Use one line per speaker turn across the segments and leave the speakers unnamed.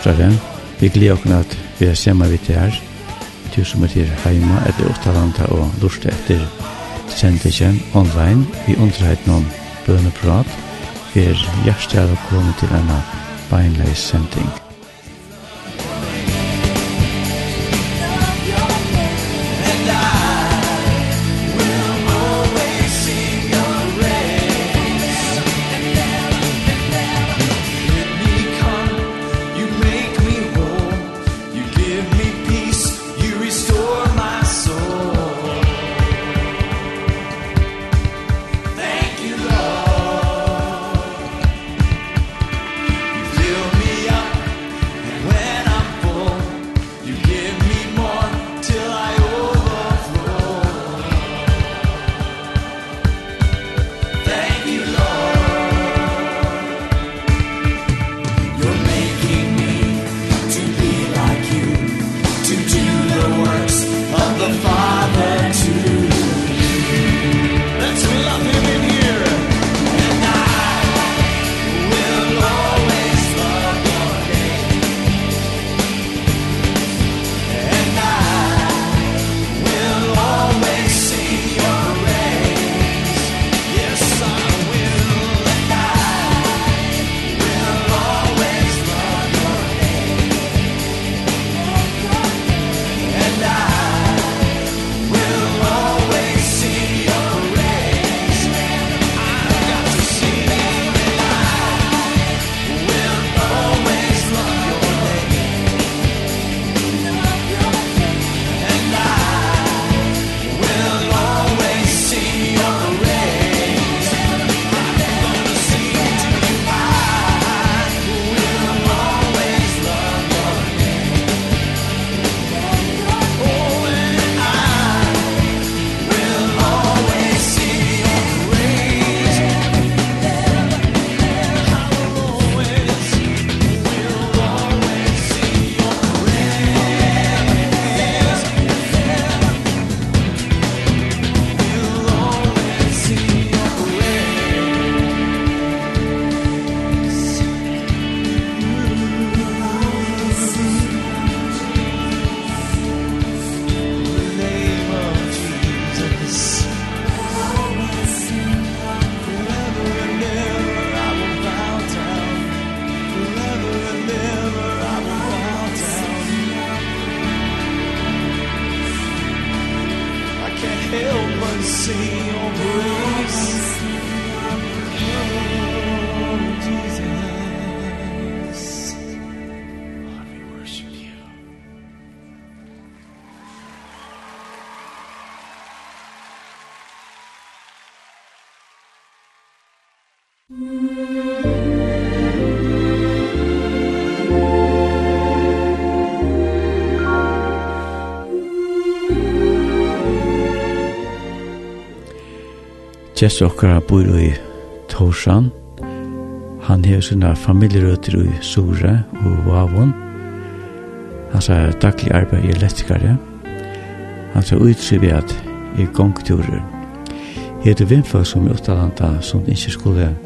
årstare. Vi gleder oss at vi er sammen vidt her. Du som er til heima etter Åttalanda og lortet etter sendingen online. Vi underheit noen bøneprat. Vi er hjertelig velkommen til denne beinleis sending.
Jess okkara bor i Torsan. Han hefur sina familjerøtter i Sore og Vavon. Han sa daglig arbeid i elektrikare. Han sa utsyvi at i gongturer. Jeg er vinnfag som i Uttalanda som ikke skulle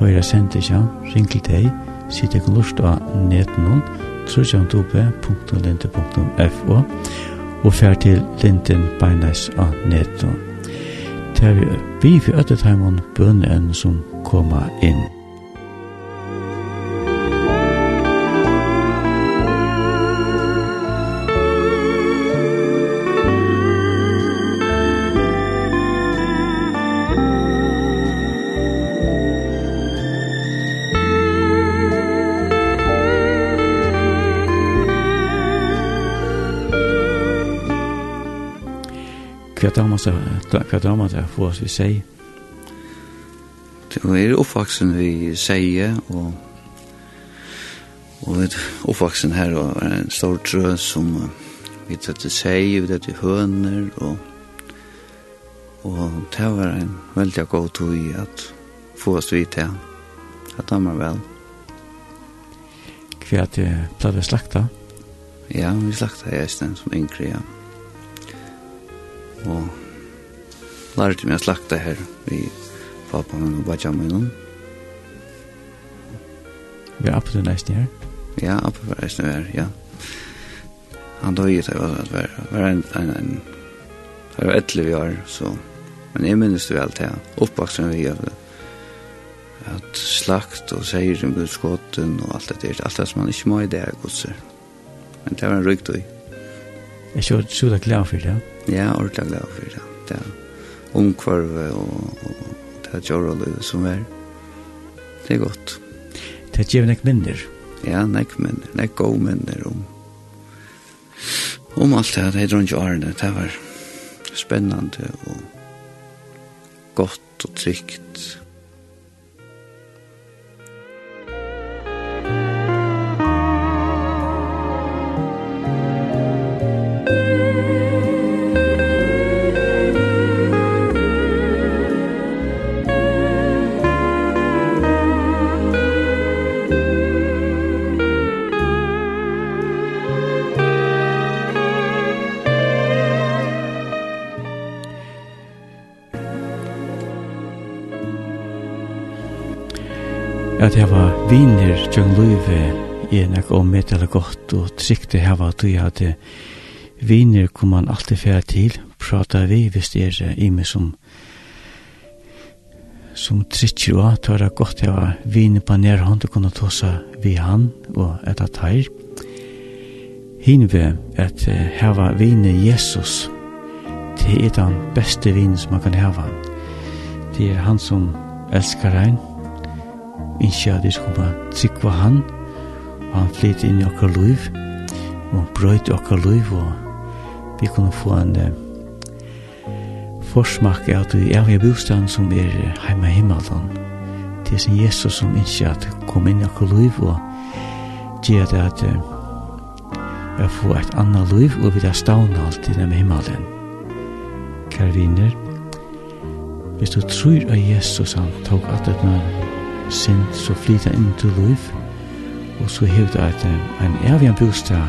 høyre sende seg, ring til deg, sitt jeg lust lort av netnån, trusjandobe.linte.fo og fær til linten beinleis av netnån til vi for ødeteimen bønnen som kommer inn. Hva damer seg, hva damer seg for oss vi sier?
Det er oppvaksen vi sier, og og vi er oppvaksen her, og er en stor trø som vi tar til seg, vi tar til høner, og og det var en veldig god tog i at få oss vidt til, at damer vel.
Hva er det, pleier slakta?
Ja, vi slakta i stedet som yngre, ja. Mm og lærte meg å slakta her i pappa min og backa min.
Vi er oppe til næsten her?
Ja, oppe til næsten her, ja. Han døg i det, det var, var en, en, en, det var etter vi har så, men jeg minnes det vel til, oppvaksen vi gjør at slakt og seier om gudskotten og alt det der, alt det som man ikke må i det er godser. Men det var en rygdøy. Mm.
Jeg er ikke så glad for det.
Ja, ordentlig glad for det. Det er omkvarve og, og det er jorrolivet som er. Det er godt.
Det er gjerne ikke mindre.
Ja, nek minner. Nek god minner om om alt det. Det er ikke årene. Det var spennende og godt og trygt.
at jeg var viner tjøng løyve i er nek og eller godt og trygt det var at jeg hadde viner kom man alltid fære til prata vi hvis det er i meg som som trykker og at det var godt jeg var viner på nær hånd og kunne tåsa vi han og et av teir hinve at her var viner Jesus det er den beste vinen som man kan hava. Det er han som elskar ein innskje at vi skal bare tryggva han, og han flytte inn i okkar liv, og brøyt i okkar liv, og vi kunne få en uh, forsmak av det evige bostaden som er heima i himmelen. Det er sin Jesus som innskje at kom inn i okkar liv, og gjør det at uh, jeg får et annet liv, og vi er stavna alt i dem himmelen. Kære viner, hvis du tror at Jesus han tok alt et nødvendig, sin så flyter inn til liv, og så hævder at en evig bostad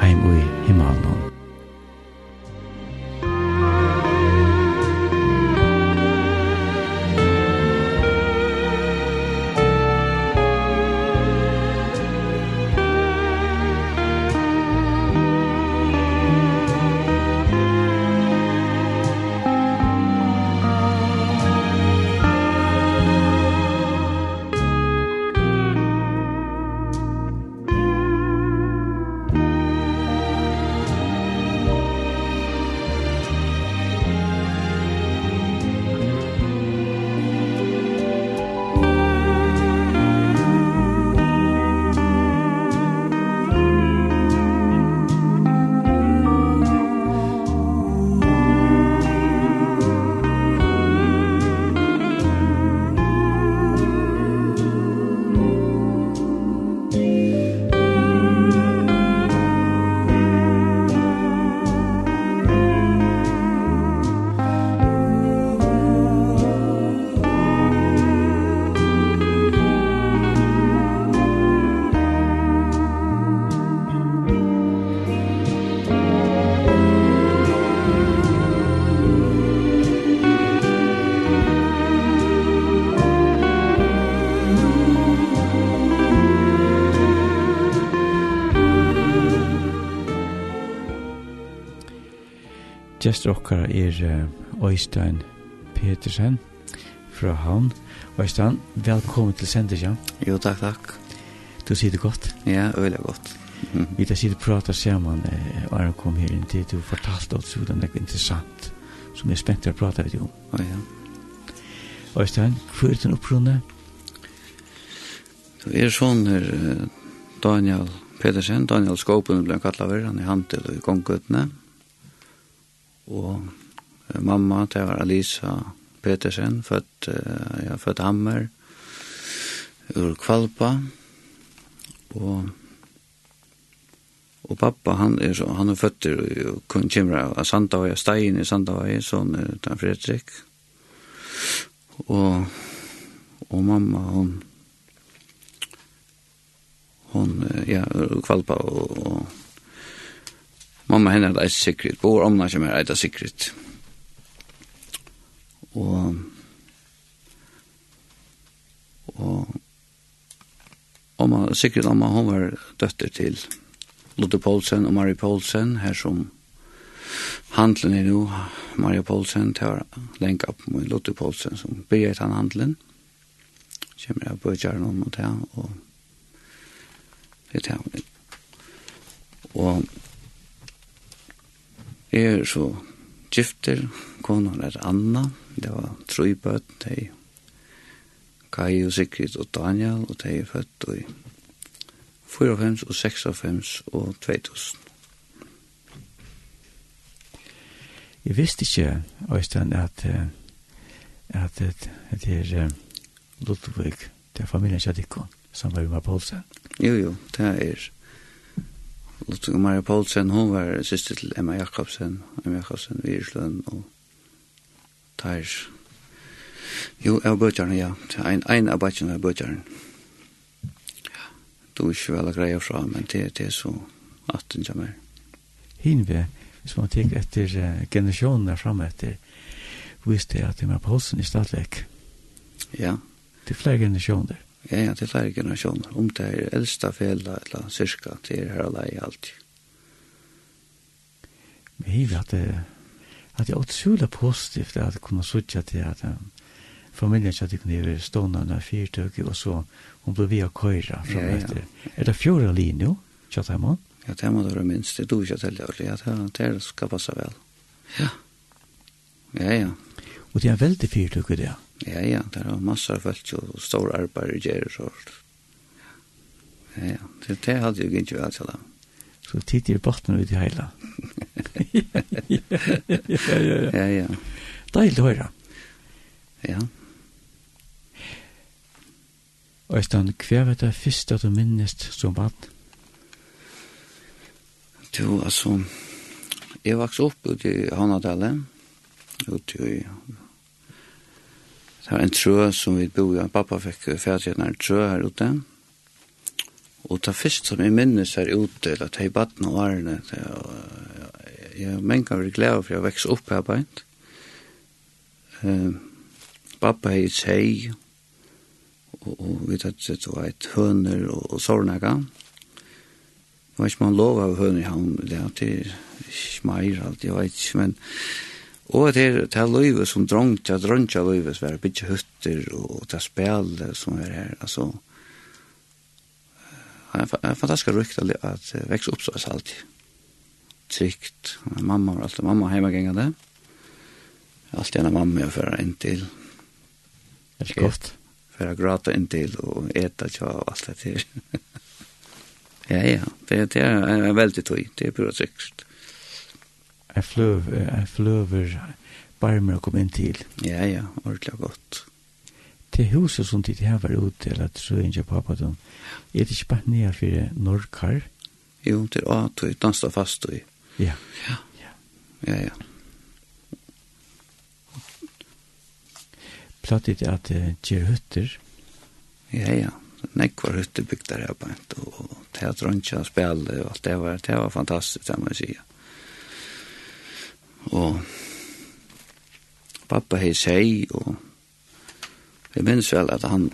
heim i himmelen. Gjester okkar er Øystein Petersen fra Havn. Øystein, velkommen til Senders, ja?
Jo, takk, takk.
Du sier det godt?
Ja, øyelig godt. Mhm.
Vi tar sier du prater sammen, og han kom her inn til du fortalte oss hvordan det er interessant, som jeg er spent til å prate med deg om.
Å, ja.
Øystein, hva er din opprunne?
Du er sånn her, Daniel Petersen, Daniel Skåpen ble kallet han i handel og i konggøttene og mamma, det var Alisa Petersen, født, ja, født Hammer, ur Kvalpa, og, og pappa, han er, så, han er født i Kjimra, av Sandavai, Stein i Sandavai, sånn er den Fredrik, og, og mamma, hun, hon ja, Kvalpa og, og mamma henne er eit sikkerhet, bor omna som er eit sikkerhet. Og, og, omma, sikkerhet omma, hon var døtter til Lotte Poulsen og Marie Poulsen, her som handlen er nu, Marie Poulsen, tar lenka opp med Lotte Poulsen, som byrger til handlen. Kjemmer jeg på kjæren om og det, og det er det. Og er så gifter, konen er Anna, det var tre bøtt, de Kai og Sigrid og Daniel, og de er født i 54 og 56 og 2000.
Jeg visste ikke, Øystein, at, at, at, at det er Ludvig, det er familien Kjadikon, som var med Poulsen.
Jo, jo, det er Lotte Maria Poulsen, hun var syster til Emma Jakobsen, Emma Jakobsen Virslund og Tars. Jo, jeg var bøtjerne, ja. Ein, ein av bøtjerne var bøtjerne. Du er ikke vel greia fra, men det, det er så at den kommer.
Hinve, hvis man tenker etter uh, generasjonen der fremme etter, visste jeg at Emma Poulsen i stadigvæk.
Ja.
Det er flere generasjoner.
Ja, ja, det til flere generasjoner. Om det er eldsta fela, eller cirka, det er her alene alltid.
Men jeg vet at det, at det er utrolig positivt at jeg kunne sitte til at um, familien ikke at jeg kunne gjøre stående under fyrtøk, og så hun ble via køyra fra
ja, ja.
Er det fjorda linje, kjatt hjemme?
Ja, det må du være minst. Det er du ikke til det, ja, det er det skal passe vel. Ja, ja, ja.
Og det er veldig fyrtøk i det,
ja. Ja, ja, det er massor av folk og stor arbeid i gjerrig sånt. Ja, ja, det, det hadde jo ikke vært til det.
Så tid i botten ut i heila. ja, ja, ja. ja,
ja.
Deilig å høre.
Ja.
Øystein, hva var det første du minnest som vann?
Du, altså, jeg vokste opp ute i Hanadalen, ute i Det var en trø som vi bo i, pappa fikk ferdig en trø her ute. Og det første som jeg minnes her ute, eller til baden og årene, jeg menker var glad for jeg vekste opp her beint. Pappa hei seg, og vi tatt sett det var et høner og, og sårnega. Det var ikke man lov av høner i havn, det er ikke meir alt, jeg vet ikke, men Og det er det er løyve som drongt, ja, drongt dronja løyve som er bytje hytter og det er spil som er her, altså det er fantastisk rukt at vekst er alltid. Trygt, mamma var alltid mamma heimagengande. Alltid en mamma jeg fører inn til.
Det er
godt. Fører grata inn til og eta tja og alt det her. ja, ja, det, det er veldig tøy, det er bra trygt
en fløv, en fløver, barmer å komme inn til.
Ja, ja, ordentlig godt.
Til huset som tid her var ute, eller at så ikke pappa dem, er det ikke bare nye for norrkar?
Jo, det er at du fast du.
Ja.
Ja,
ja.
Ja, ja.
Plattet at det gjør høtter.
Ja, ja. Nekk var høtter där der her på en, og teatrøntja, spille, og alt det var, det var fantastisk, det må jeg sige. Ja og pappa hei seg, og jeg minns vel at han,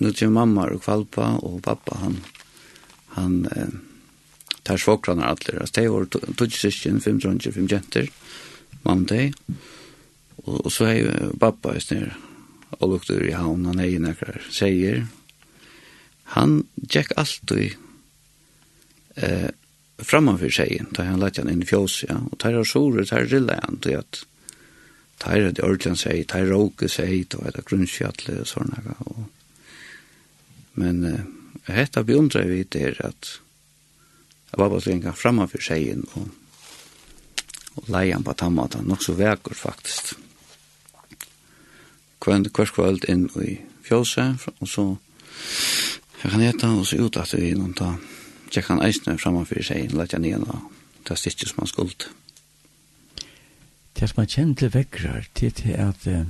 nu til mamma og kvalpa, og pappa han, han, eh, tar svokrane atler, altså det var tog sysken, fem dronjer, fem jenter, mamma deg, og, og så hei pappa i snir, og lukter i havn, han hei nekkar seier, han gikk alltid, eh, framför sig då han lät han in i fjås ja och tar och sorer tar rilla han till att tar det ordentligt sig tar roke sig då är det grundskjätle och såna och men eh, hetta beundrar vi det att jag var bara tänka framför sig och och lejan på tammata nog så verkar faktiskt kvön kvarskvöld inn i fjåse, og så jeg kan heta, og så ut at vi innom ta lette jeg kan eisne framfor seg, lette jeg ned og det stikker som han skuld.
Det som man kjenner til vekkrar, det er at uh,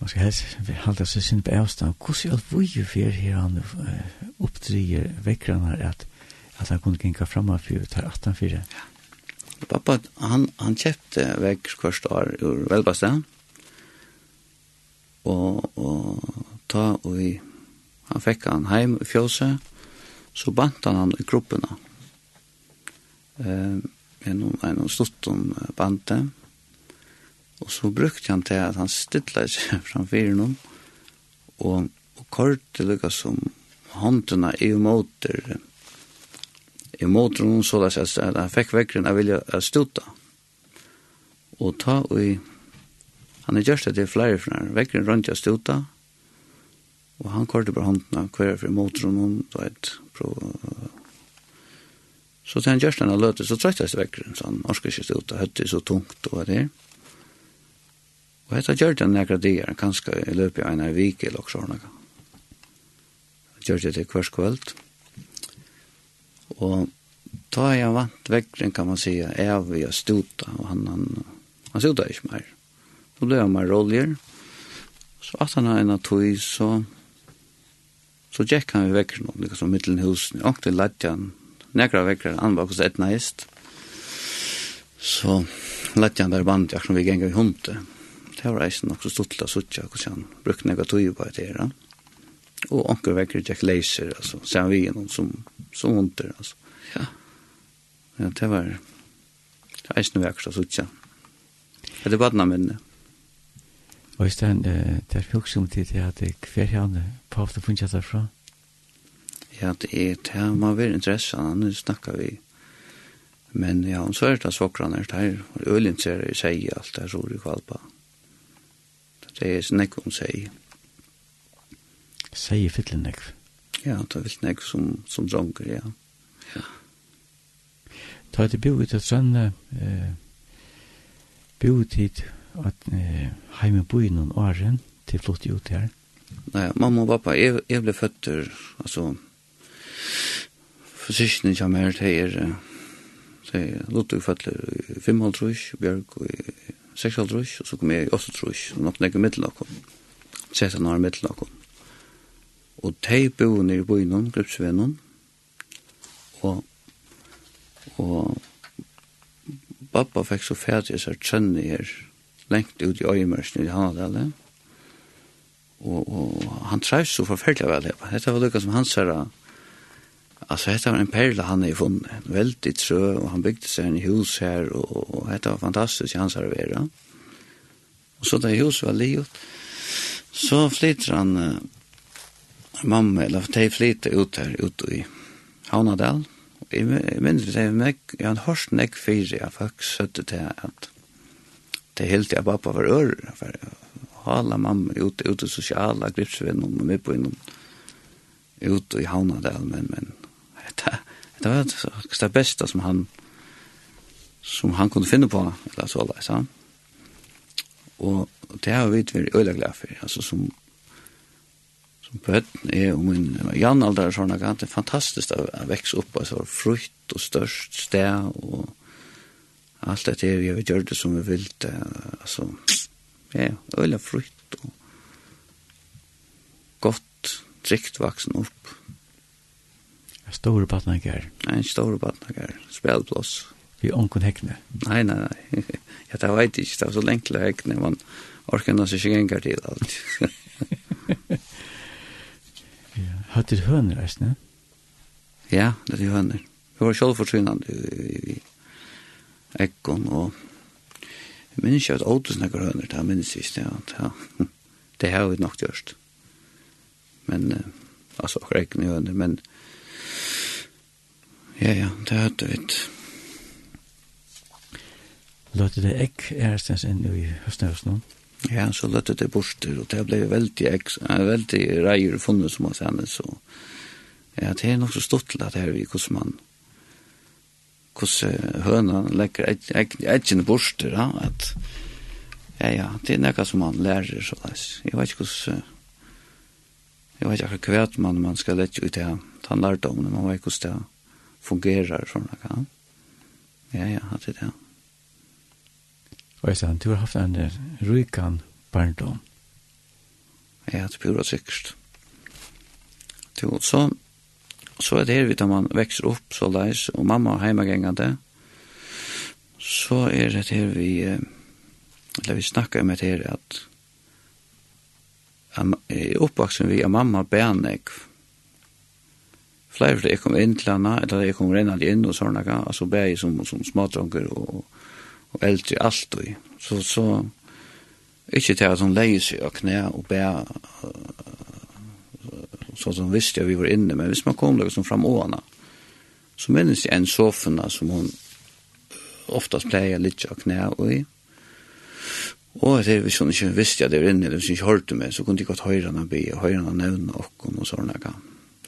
man skal helst halda seg sin på avstand. Hvordan er det vi gjør her han uh, oppdrier vekkrarna at, at han kunne ginka framfor tar 18 4? Ja.
Pappa, han, han kjøpte vekk hvert år ur velbaste. Og, og ta og vi, han fikk han heim i fjøset så bant han han i kroppene. Eh, en, en stort om bandet. Og så brukte han til at han stilla seg framfor noen, og, og til lukka som håndene i måter, i måter noen så at han fikk vekkeren av vilja å stuta. Og ta og i, han har gjort det til flere fra vekkeren rundt jeg stuta, Og han kørte på håndene hver for motoren og du vet, prøv. Så til han gjørst han løte, så trøtt jeg seg vekk, så han orsker ikke stå ut, og høtte så tungt og det. Og hette gjørte han nekra dier, kanskje i løpet av en av vik eller også hørne. Gjørte det hver kvöld. Og ta jeg vant vekkren, kan man sige, er vi å stota, og han, han, han stota ikke mer. Så ble han mer roligere. Så at han har en av tog, så Så gikk han vi vekker noen, liksom mittelen husen, og til Latjan, nekra vekker han, var hos et næst. Så Latjan der band, jeg som vi gengar i hundet. Det var eisen nok så stort til å suttje, hvordan han brukte nekra tog på et her. Og anker vekker gikk leiser, altså, sen vi noen som, som hunder, altså. Ja. Ja, det var eisen vekker så suttje. Det var den minne.
Og i stedet, det er fjoks om tid til at hver hane pavet og funnet fra.
Ja, det er det man vil interesse, han snakker vi. Men ja, hun svært av svokrane er der, og ølen ser i seg alt det er rolig kvalpa. Det er snakk om seg.
Seg i fytlen nekv?
Ja, det er fytlen nekv som, som dronker, ja. Ja.
Ta et bo ut av Trønne, eh, bo ut hit, at eh, heime bo i noen åren til flott ut her?
Nei, mamma og pappa, jeg, jeg ble født der, altså, forsyskene kommer her til er, til Ludvig føtter i femhold trus, Bjørk i 6,5 og så kom jeg i 8,5 og nok nekker middelnakken, 16 år middelnakken. Og de bor nere i boi noen, gruppsvennen, og, og pappa fikk så fætig seg tjønne her, lengt ut i øyemørsen i Hanadale. Og, og han trevs så forferdelig vel her. Dette var lukket som han herre. Altså, dette var en perle han har funnet. En veldig trø, og han bygde seg en hus her, og, og dette var fantastisk i hans herre. Og så da huset var livet, så flytter han uh, mamma, eller de flytter ut her, ut i Hanadal. Jeg minns det, jeg har hørt nek fire, jeg faktisk søtte til at det helt jag pappa var ör för hala mamma ut ut i sociala gripsvän och med på inom ut i havna där men men det det var det, det bästa som han som han kunde finna på eller så där så. Och det har vi varit öliga glad för alltså som som bøtten er om en Jan Aldar sånn at det er fantastisk å vekse opp, frukt og størst sted og allt det är vi gjort det som vi vill alltså ja öla frukt och gott drikt vuxen upp
stora barnagar
en stora barnagar spelplats
vi onkun hekne
nej nej nej jag tar vet inte det var så länge hekne man orkar nästan sig gänga till
allt ja hade hönor nästan
ja det är hönor Vi var i, i ekkon, og jeg minns ikke at Otis nekker høner, det minns jeg ikke, ja, ja, det har vi nok gjørst. Men, uh, altså, akkur ekkon i høner, men, ja, ja, det har vi ikke.
Løtte det ekk er stens enn i høstnøys nå?
Ja, så løtte det borster, og det ble veldig, ek, veldig reier funnet som hos henne, så ja, det er nok så stått til at her vi hvordan man hvordan høna legger eggene borster, ja, at ja, ja, det er noe som man lærer, så leis. Jeg vet ikke hvordan, jeg vet ikke akkurat kvært man, man skal lette ut det, ta en lærdom, man vet hvordan det fungerer, sånn, ja. Ja, ja, det er det, ja.
Og jeg sa, du har haft en rykan barndom.
Ja, det blir sikkert. Du, så, Så er det her vidt man vekser opp så leis, og mamma er heimagengende. Så er det her vi, eller vi snakker med det her at jeg oppvaksen vi av mamma Benek. Flere jeg kom inn til henne, eller jeg kom rennende inn og sånne, altså bæg som, som smådronker og, og eldre alt. Og. Så, så, ikke til at hun leier seg og knæ og bæg så som visste jag vi var inne, men hvis man kom där som fram åarna så minns jag en sofforna som hon oftast plejer lite av knæ og i. Och det är visst hon inte visste jag det var inne, eller visst ikke hørte meg, så kunde jag gått henne be, og höjrarna henne och og sådana kan.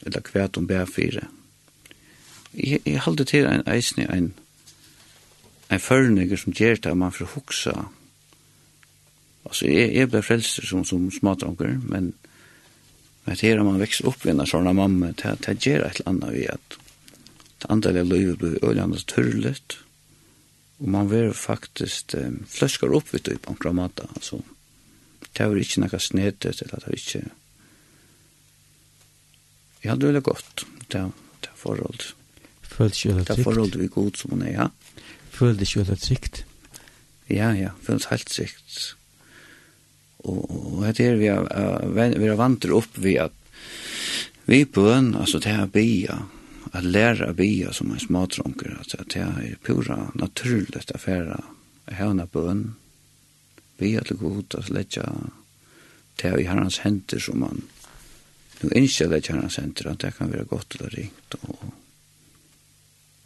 Eller kvärt hon bär fyra. Jag, jag hade til en eisne, en, en förniger som gjør det man får huxa. Altså, jeg, jag ble frelst som, som smådranker, men Men det er man vekst opp i en sånn mamma, det det gjør et eller annet vi at det andre av livet blir øyne tørlet, og man vil faktisk um, fløsker opp vid det på en kramata, altså. Det er ikke noe snedet, eller det er ikke... Ja, det er veldig godt, det er, det er forhold.
Følte ikke veldig trygt.
Det er forhold vi god som hun er, ja.
Følte ikke veldig trygt.
Ja, ja, følte helt trygt og og det er vi er, vi er vantur opp vi at vi bøn, altså det er bia, at læra bia som er smadronker, at det er pura naturligt affæra hevna bøn, bia til god, at letja det er i herrans henter som man nu innskjer det herrans henter, at det kan være godt eller ringt, og,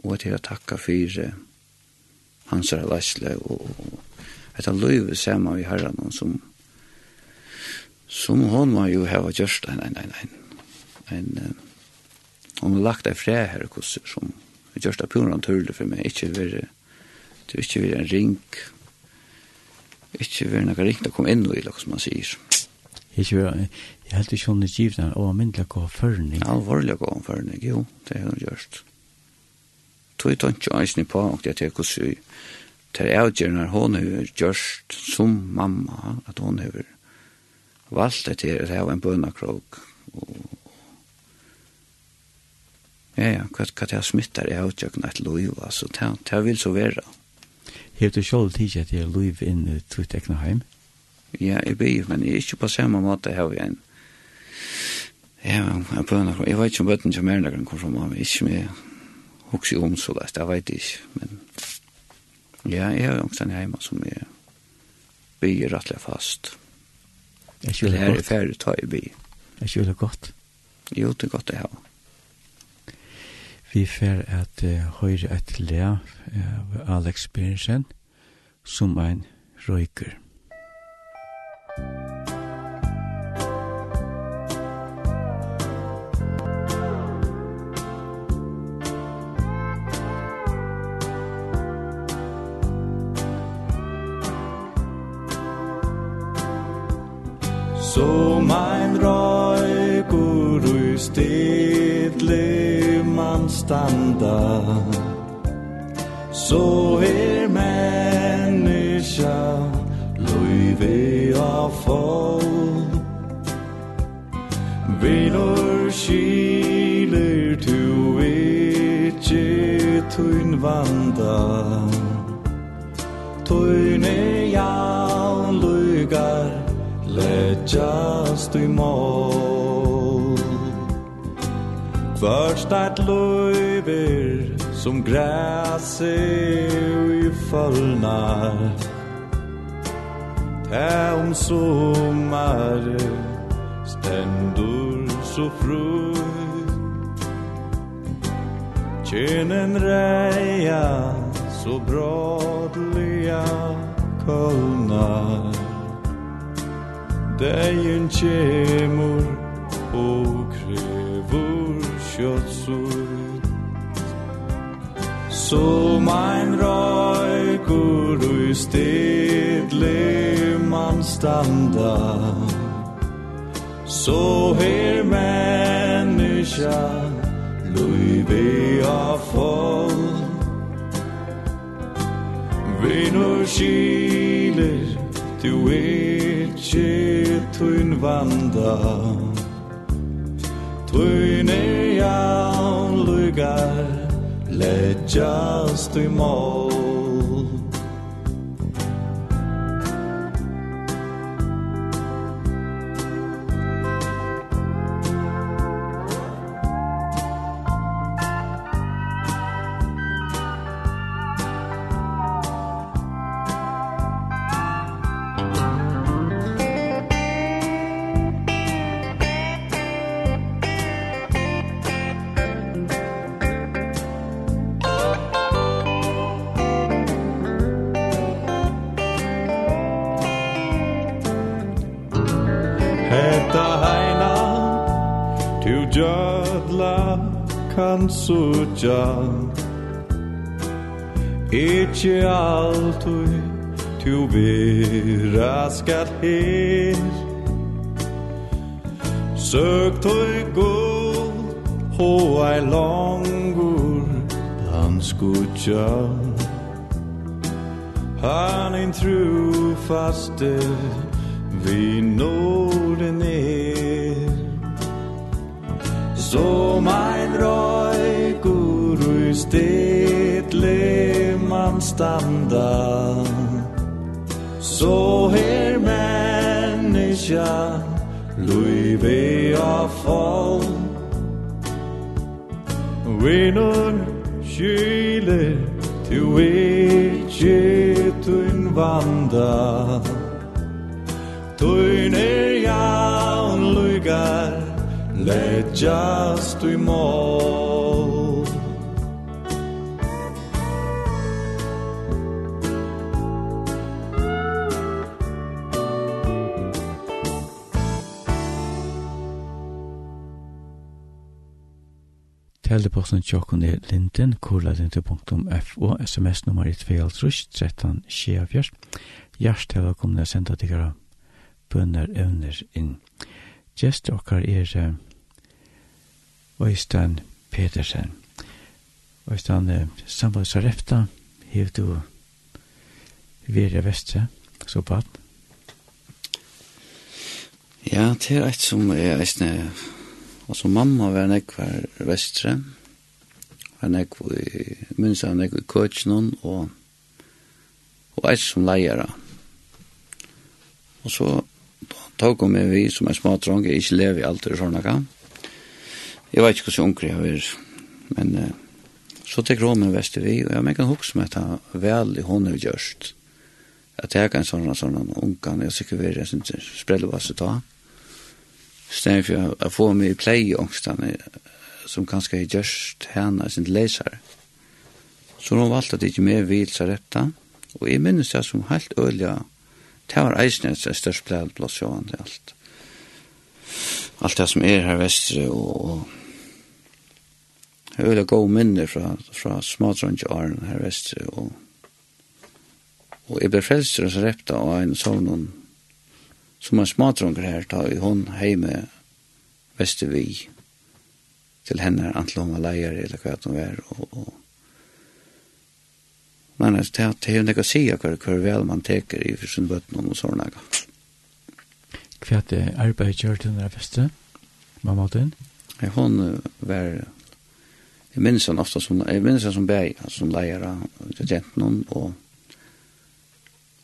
og at det er takka fyrir hans er og, og, og, og, og, og, og, og, og, og, og, som hon må jo hava gjørst en, en, en, en, en, hon har lagt ei fræ her kurser som gjørst av pura naturlig for meg, ikke være, det er ikke være en ring ikke være noen ring det kom inn i, som man sier.
Ikke være, jeg heldt ikke hun er givet og myndelig gå førning.
Ja, alvorlig gå førning, jo, det har hun gjørst. Tog jeg ikke eisen på, og det er kurser, det er avgjørende, hun har gjort som mamma, at hun har gjørst det til å ha en bønakrog. Ja, ja, hva, hva det er smittar i avtjøkna et loiv, altså, det, det vil så være.
Hef du sjål tidsi at det er loiv inn i tvitt ekna heim?
Ja, jeg blir, men jeg er ikke på samme måte hava jeg en Ja, jeg bønner Jeg vet ikke om bøtten som er nærmere kommer fra mamma, ikke med hoksi om så lest, jeg vet ikke, men ja, jeg har også en hjemme som jeg bygger rettelig fast.
Jeg
skjønner
godt.
Her er ferdig ta i by.
Jeg skjønner godt.
Jo, det er godt det her.
Vi fer at uh, høyre et le av uh, Alex Bjørnsen som en røyker.
Musikk Som ein røykur ui stedle man standa. Så er menneska løyve av fall Vinur skiler tu ikkje tuin vanda. Tuin er jaun lugar leggjast i mål Først at løyver som græse i fallnar Tæ om sommar stendur så fru. Kjenen reia så brådliga kallnar Degin kjemur og krevur kjøttsut Som ein røykur ui stedle man standa. Så her menneska Løyve av folk Vinur skiler, du er ikkje tuin vanda. Tuin e jaun lugar Letjast i mål kan suttja Ikki altui tu vera skal her. Søk tui god ei longur Bland skutja Han in trufaste vi nåden er. Som ein råd standa. Så her menneska Luive av fall Vinnur kyle Tu ikkje tuin vanda. Tuin er jaun lugar Leggjast du må
Teleposten tjokken er linden, kurlalinde.f sms nummer i 2.5.3, 13, 24. Hjertelig velkommen til å sende dere bønner evner inn. Gjest okkar er Øystein Petersen. Øystein, samtidig refta, hev du Vire Vestre, så bad.
Ja, det er et som er eisne Altså mamma var nekvar vestre, var nekvar i, minst av nekvar i køtjennom, og, og eit som leier. Og så tog hun meg vi som er små trång, jeg ikke lever i alt det sånne gang. Jeg vet ikke hvordan unger jeg er, men uh, så tek hun meg vestre vi, og jeg mener kan huske meg at vel i hånden vi gjørst. At jeg kan sånne sånne unger, jeg sikker vi er synes, sprelle hva så ta stedet for å få meg i plei ångstene, som kanskje har gjørst henne sin leser. Så hun valgte at jeg ikke mer vil seg rette, og jeg minnes det som helt øyelig, det var eisen et størst plei blått til alt. Alt det som er her vestre, og, og jeg vil ha gode minner fra, fra smadrønge åren her vestre, og, og jeg ble frelst og så repte av en sånn som en smadronger her, ta i hon heime Vestervi til henne, antall hun var leier, eller hva hun var, og, og Men det er det er nekka sida hver hver vel man teker i for sin bøtten og sånne.
Hva er det arbeid gjør til denne der feste, mamma din?
Ja, Hun var, jeg minns han ofta som, jeg minns han som bæg, som leier av jenten og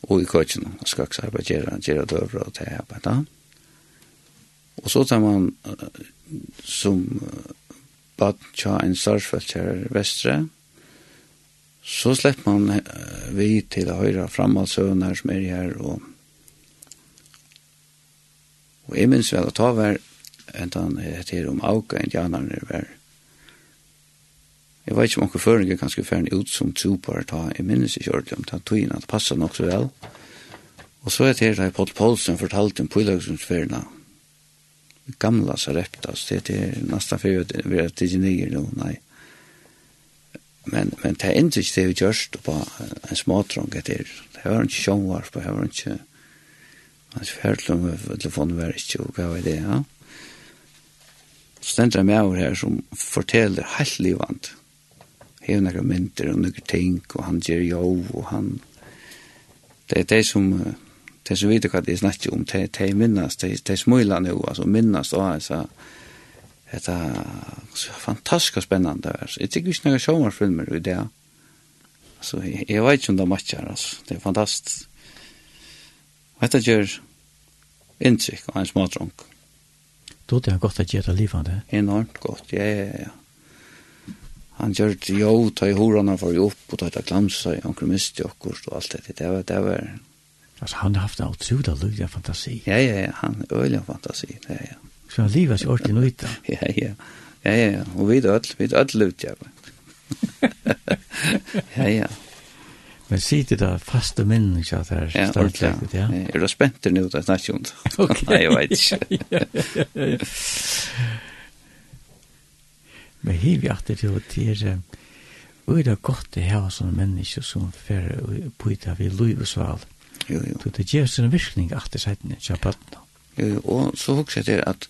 og i køkken, og skal ikke arbeid, gjøre, gjøre døvre og til arbeid. Da. Og så tar man som bad tja en starfelt her vestre, så slipper man vi til å høre her som er her, og, og jeg minns vel at ta hver, enn han heter om auka indianerne hver Jeg vet ikke om noen føringer kan skulle ferne ut som tropar, ta, jeg minnes ikke ordentlig om ta tøyen, at det passer nok så vel. Og så er det her da Paul Poulsen fortalte om pålagsumsferna, gamla Sareptas, det er nesten før vi er til genier nå, nei. Men, men det er ikke det vi gjørst på en småtrong etter. Det var ikke sjånvarp, det var ikke hans ferdlom, telefonen var ikke, og hva var det, ja. Så stendte jeg med over her som forteller helt livant hever nekra mynter og nekra ting, og han gjør jo, og han... Det er det som... Det som vet hva det er snakket om, det er minnast, det er smøyla nu, altså minnast og altså... det er fantastisk spennende altså. Jeg tykker ikke noen sjåmarfilmer i det. Altså, jeg vet ikke om det matcher, altså. Det er fantastisk. Og dette gjør inntrykk av en smadrunk.
Då det har gått att göra livande.
Enormt godt, ja, ja, ja han gjør det jo, ta i horene for jo opp, og ta i glamsa, og han miste akkurat, og alt det, det var, det var.
Altså, han har haft en utrolig lykke fantasi.
Ja, ja, ja, han er øyelig fantasi, ja, ja.
Så han livet er ordentlig nøyt
da. Ja, ja, ja, ja, og vi er ødel, vi er ødel ut, ja. ja, ja.
Men sitter det faste minnen ikke at det er stort
ja?
Ja,
er du spent nu, det er snakket jo
det? Ok.
Nei, jeg vet ikke.
Men hiv jag det till det är Och det är gott det här som människor som för byta vid liv och
sval. Jo,
jo. Det ger sig en virkning att efter sidan i Kjapatten.
Jo, jo. Og så husker jeg det at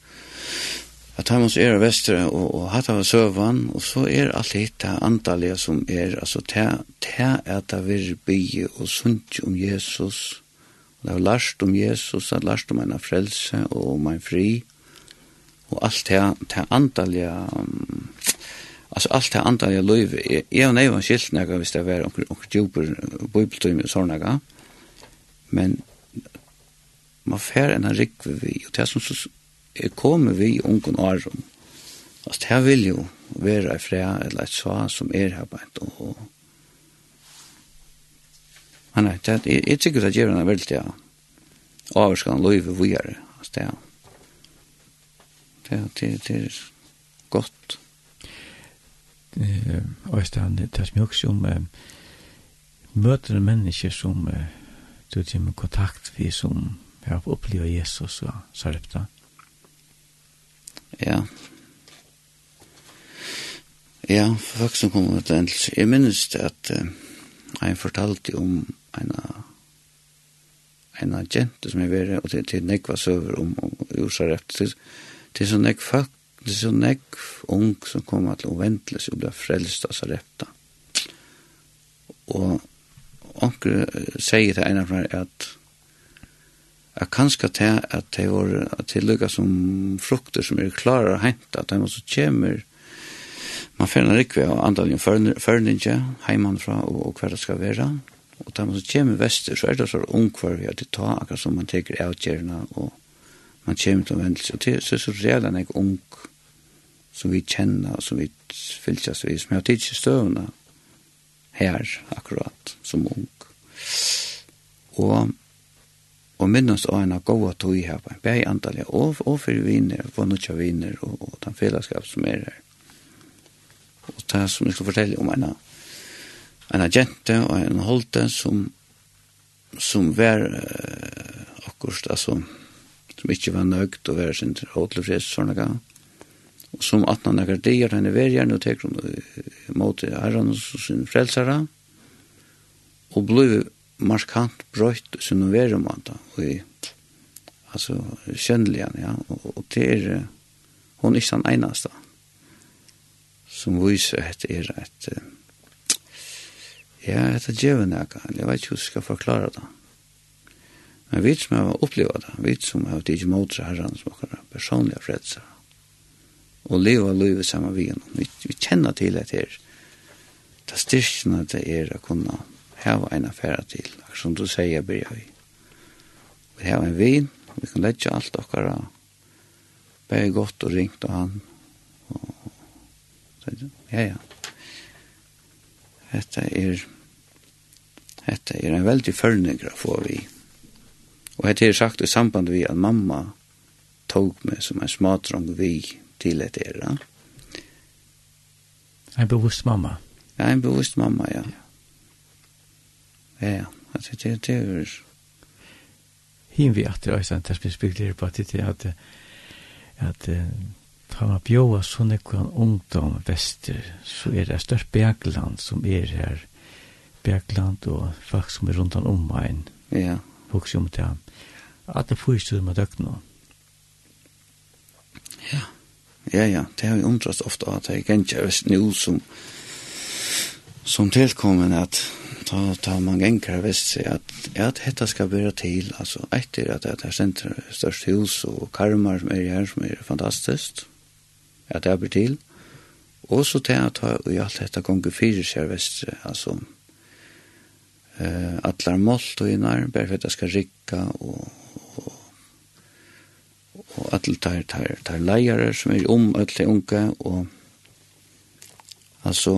at han måste era västra och och hata av sövan och så är allt detta antaliga som är alltså tä tä att det vill be och sunt om Jesus. Det har lärt om Jesus, det har lärt om en frälse og om en fri. Mm og alt det, det andaliga, um, altså alt det andaliga løyv, jeg og nei nøyvann skilt nega hvis det var onker onker djuper bibeltøyme og sånne nega, men man fer enn rikve vi, og det som er kommet vi ungen årum, altså det vil jo være ei fred eller et sva som er her beint, og Nei, det, jeg jeg tykker at gjør er veldig, ja, avskan løyve vujere, altså det er det, det, det er godt.
Eh, og det er mye også om eh, møter mennesker som eh, du kommer i kontakt vi som har opplevd Jesus og Sarepta.
Ja. Ja, for folk som kommer til endelse. Jeg minnes det at eh, jeg fortalte om en en jente som jeg var, og det er nekva søver om, om, om, om, Det er så nekk folk, det er så nekk ung som kommer til å ventle seg og blir frelst av seg retta. Og onker sier til en av meg at at kanskje til at det var at det lukket som frukter som er klare å hente, at de også kommer man finner ikke av antallet førninge heimanfra og, og hva det skal være og de som kommer vester så er det så ung hver vi at det tar akkurat som man teker avgjørende og man kommer til å vende seg. Og det er så redan jeg ung som vi kjenner og som vi fylkes vi, som jeg har tid til støvende her akkurat som ung. Og og minnast av en av gode tog her på en bæg antallet og, og for viner, og nødja viner og, og den fellesskap som er her. Og det er som jeg skal fortelle om en en jente og en holte som som var uh, akkurat, altså som ikke var nøgt og være sin åtelfrist, sånn og gang. Og som at han akkurat dier, han er vergjerne og teker mot æren og sin frelsere, og blir markant brøyt sin og verre måte, og i, altså, kjennelig han, ja, og, og det er, hun er ikke den eneste, som viser at det er et, ja, et djevende, jeg vet ikke hvordan jeg skal forklare det, Men vi som har opplevd det, vi som har tidlig mot herren som har personlige fredser, og leva livet sammen med henne. Vi, vi kjenner til at det er det styrkene det er å kunne hava en affære til, akkurat som du sier, Birja vi. Vi har en vin, vi kan legge alt dere, bare godt og ringt og han. Og, ja, ja. Dette er, dette er en veldig følgninger å få vi. Ja Og hette er sagt i samband vi at mamma tog meg som en smadrang vi til et era.
En bevisst mamma?
Ja, en bevisst mamma, ja. Ja, ja. Altså, det, det er
jo... Hinn vi at det er også en terspinsbygler på at det er at at ta man bjóa sånne kvann ungdom vester, så er det størst Bergland som er her. Bergland og folk som er rundt om meg.
Ja.
Folk som er at det fyrst med døkna.
Ja, ja, ja, det har vi undrast ofta at det er gengja av nu som som tilkommen at ta, ta man gengar vest seg at, at dette skal være til, altså etter at det er senter størst hus og karmar som er her som er fantastisk, at det blir til, og så til at vi alt dette gonger fyrir seg vest seg, altså eh, atlar målt og innar, bare for at det skal rikka og og alle tar, tar, tar leiere som er om alle unge, og altså,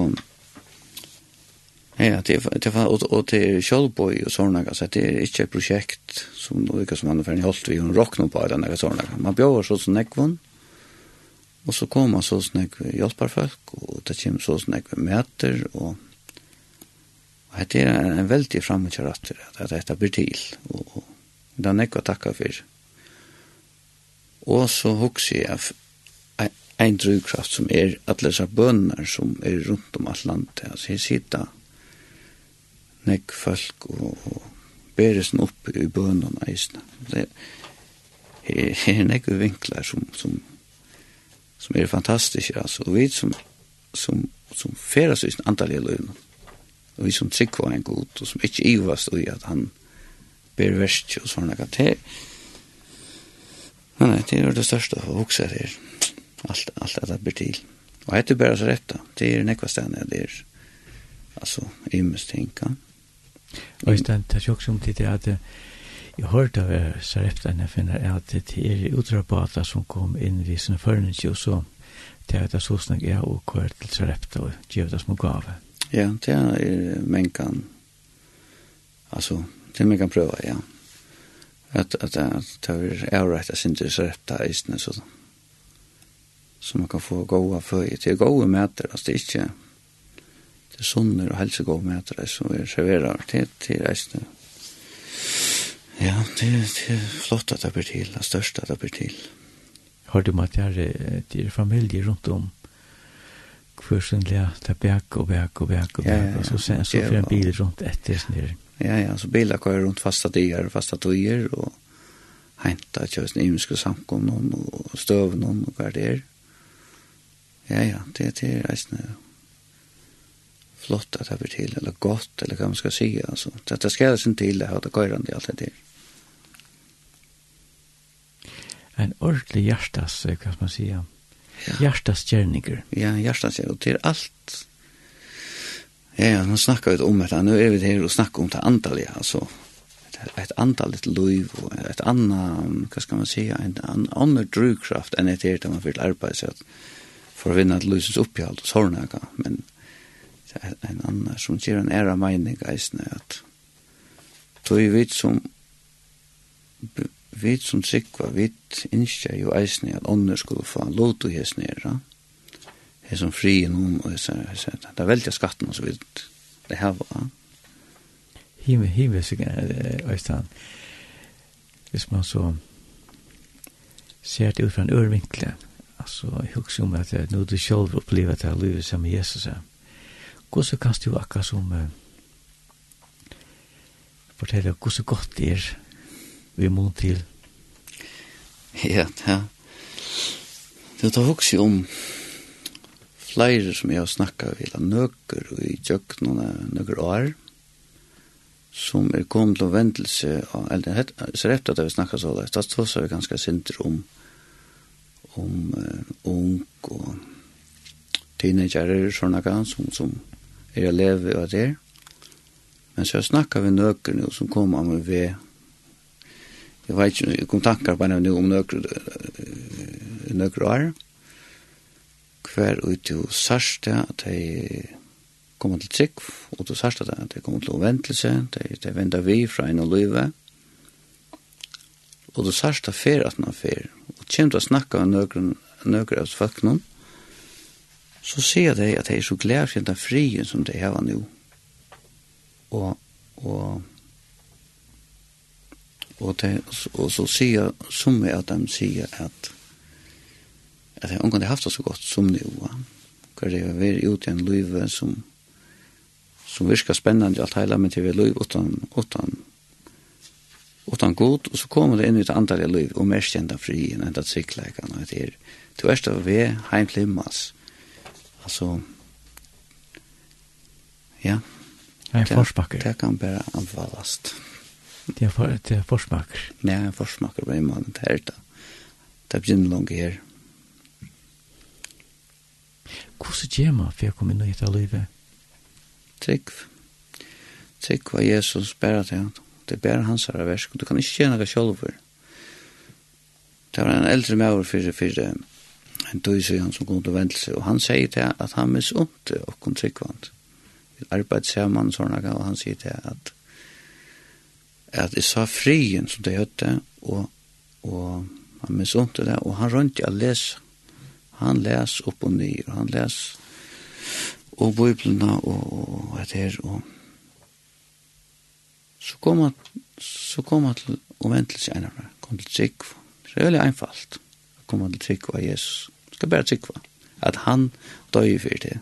ja, det, det var, og, og til Kjølbøy og sånne, altså, det er ikke et prosjekt som noe som man har ferdig holdt vi, hun råkner på den, og sånne, man bjør så som nekvån, og så kommer så som nekvån hjelperfolk, og det kommer så som nekvån møter, og Og det er en veldig framgjøratter at dette blir til, og, og det er nekva takka for. Og så hugsi jeg ein drivkraft som er at lesa bønner som er rundt om alt landet. Altså, jeg sitter nekk folk og, og beresen opp i bønnen eisene. Det er, er nek vinklar som, som, som er fantastiske, altså. Og vi som, som, som feras i antall i løgn, og vi som trykker en god, og som ikke ivast i at han ber verst og sånne. Det er, Nei, nei, det er det største å vokse her. Alt, alt det blir til. Og jeg tror bare så rett da. Det er nekva stedene det er altså, imens ting, ja.
Og i stedet, det er jo også om tid til at jeg hørte av Sareptan, jeg finner at det er utrapater som kom inn i sine førninger, og så det er det så snakk jeg og kvar til Sarepta og gjør det som gave.
Ja, det er menn kan, altså, det er menn kan prøve, ja. Ja at at det er avrætt at synte så rett i isne så så man kan få goda føje til goda mæter altså det er ikke det er sunner og helse goda mæter så er serverar til til isne ja det, det er flott at det blir til det største at det blir til.
Har du med at det er familie rundt om kursen, det er bæk og bæk og bæk og bæk og så sen så fyrir en bil rundt etter snir.
Ja, ja, så bilar kör runt fasta dagar, fasta tojer och hänta just i himmelska någon och stövna och vad det. Ja, ja, det är det är flott att det blir till eller gott eller vad man ska säga alltså. Det ska det inte till det här det går inte allt det.
En ordentlig hjärtas, kan man säga.
Ja.
Hjärtas gärningar.
Ja, hjärtas gärningar. Det är allt Ja, ja, han snackar vi om det. Nu är vi här och snackar om det antalet. alltså ett antalet liv och ett annat, vad ska man säga, en annan drivkraft än ett helt man vill arbeta så att för att vinna ett livsens uppehåll och sådana men en annan som ger en ära mening geistna att då är vi som vi som sikva, vi inskjer jo eisne at ånder skulle få låt og hes nere, är som fri noen, og så, så, det er veldig skatten og så vidt. Det her var.
Hive, hive, sikkert, Øystein. Hvis man så ser det ut fra en ørvinkle, altså, jeg husker om at nå du selv opplever at jeg lever sammen med Jesus. Gå så kan du akkurat som uh, fortelle hvor så godt det er vi må til.
Ja, ja. Det tar også om flere som jeg har snakket vid, nøkker og i tjøkkenen nøkker år, som er kommet til å vendelse, eller så rett at vi snakket så det, da tås vi ganske sinter om, om uh, ung og teenagerer, sånne gang, som, som er å leve av det. Men så snakket vi nøkker nå, som kom av meg ved, jeg vet ikke, jeg kom tankar på henne om nøkker, nøkker år, og hver ut til sørste, at de kommer til trygg, og til sørste at de kommer til oventelse, de, de vender vi fra en og løyve. Og til sørste fer at man fer, og kommer til å snakke av nøkren, nøkren av folkene, så ser de at de er så glede for den frien som de har nå. Og, og, og, de, og så sier, som er at de sier at at jeg omgående haft det så godt som det var. Hva det var vært ute i en liv som, som virker spennende alt hele, men det var liv utan, utan, utan god, og så kom det inn i et andre liv, og mer kjent av frien, enda tryggleikene, og det er, du er stav ved heim til himmels. Altså, ja.
Det er forsmakker.
Det kan bare anfallast.
Det er, for, det er forsmakker.
Ja, forsmakker på en måte, det er det. Det begynner langt her.
Ja hvordan gjør man for å komme inn i dette livet?
Trygg. Trygg var Jesus bæra til han. Det er bæra hans herre versk. Du kan ikke gjøre noe selv for. Det var en eldre med over for, for en tøy han som kom til vendelse. Og han sier til at han misunte og kom tryggvand. Vi arbeidet sammen sånn og han sier til at at jeg sa frien som det høyte og, og han misunte det og han rønte å lese Han les opp og ny, og han les og biblene og et her, og så kom han, så kom han til omvendelse en av meg, kom til Tryggva. Det er veldig einfalt å komme til Tryggva av Jesus. Det skal bare Tryggva, at han døy for det.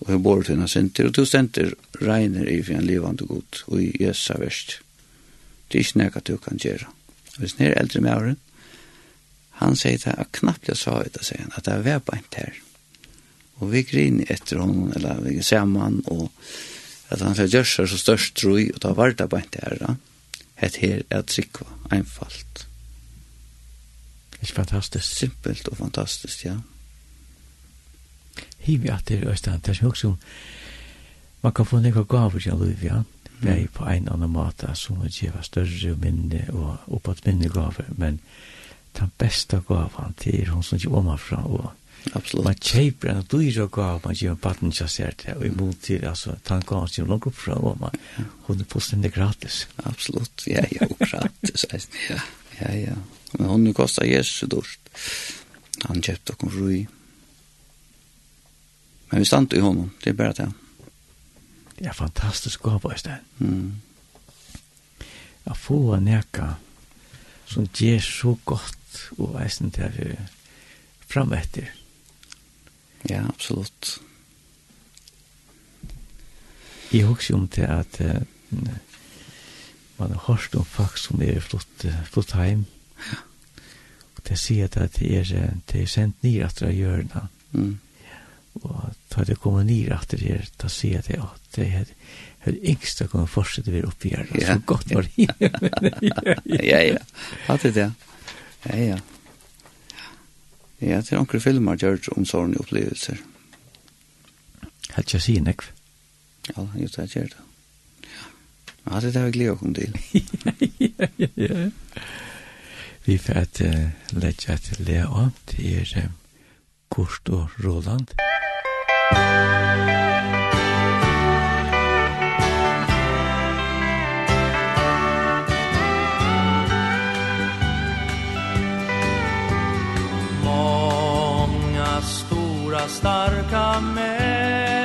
Og jeg bor til henne senter, og to senter regner i for en livande god, og i Jesus er verst. Det er ikke nekka du kan gjøre. Hvis ni er eldre med åren, Han sier det, at knappt jeg sa det, sier han, at det er beint her. Og vi griner etter honom, eller vi ser man, og at han sier gjørs så størst troi, og da var det beint her, da. Het her er trikva, einfalt.
Ikke fantastisk.
Simpelt og fantastisk, ja.
Hivi at det er det er også om, man kan få nekva gaver til liv, ja. Vi er på en annan måte som å gjeva større minne og oppåt minne gaver, men den bästa gavan till hun som ikke kommer omafra og
Absolutt.
Man kjøper en dyr og gav, man gjør en baden det, og i til, altså, tann gav som langt opp fra, og man, hun er fullstendig gratis.
Absolutt, ja, ja, gratis, ja, ja, ja. Men hun kostar Jesus dårst. Han kjøpte okkur rui. Men vi stand i honom, det er bare det.
Det er fantastisk gav, i
sted.
Mm. Jeg får neka, som gjør så godt og eisen til vi fram etter.
Ja, absolutt.
Jeg husker om til at uh, man har hørt om folk som er flott, flott heim. Ja. Og det sier at det er, det er sendt nye at det gjør det.
Mm.
Og da det kommer nye at etter her, da sier det at det er Hur yngsta kommer fortsätta vi upp i
hjärnan.
Så gott var det.
ja, ja. Hatt det, ja. Ja, ja. Ja, det er anker filmer gjørt om sånne opplevelser.
Helt ikke det jeg nekv?
Ja, just det gjør det. Ja, det er vi gleder oss komme til.
Ja, ja, ja. Vi får et uh, ledje et lea til uh, Kurt og Roland.
Musikk starka män.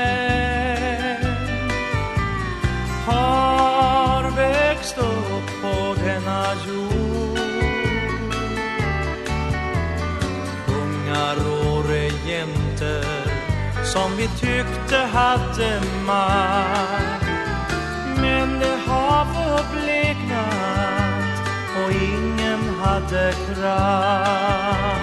Har växt upp på denna jord. Ungar och regenter som vi tyckte hade makt. Men det har förbleknat och ingen hade kraft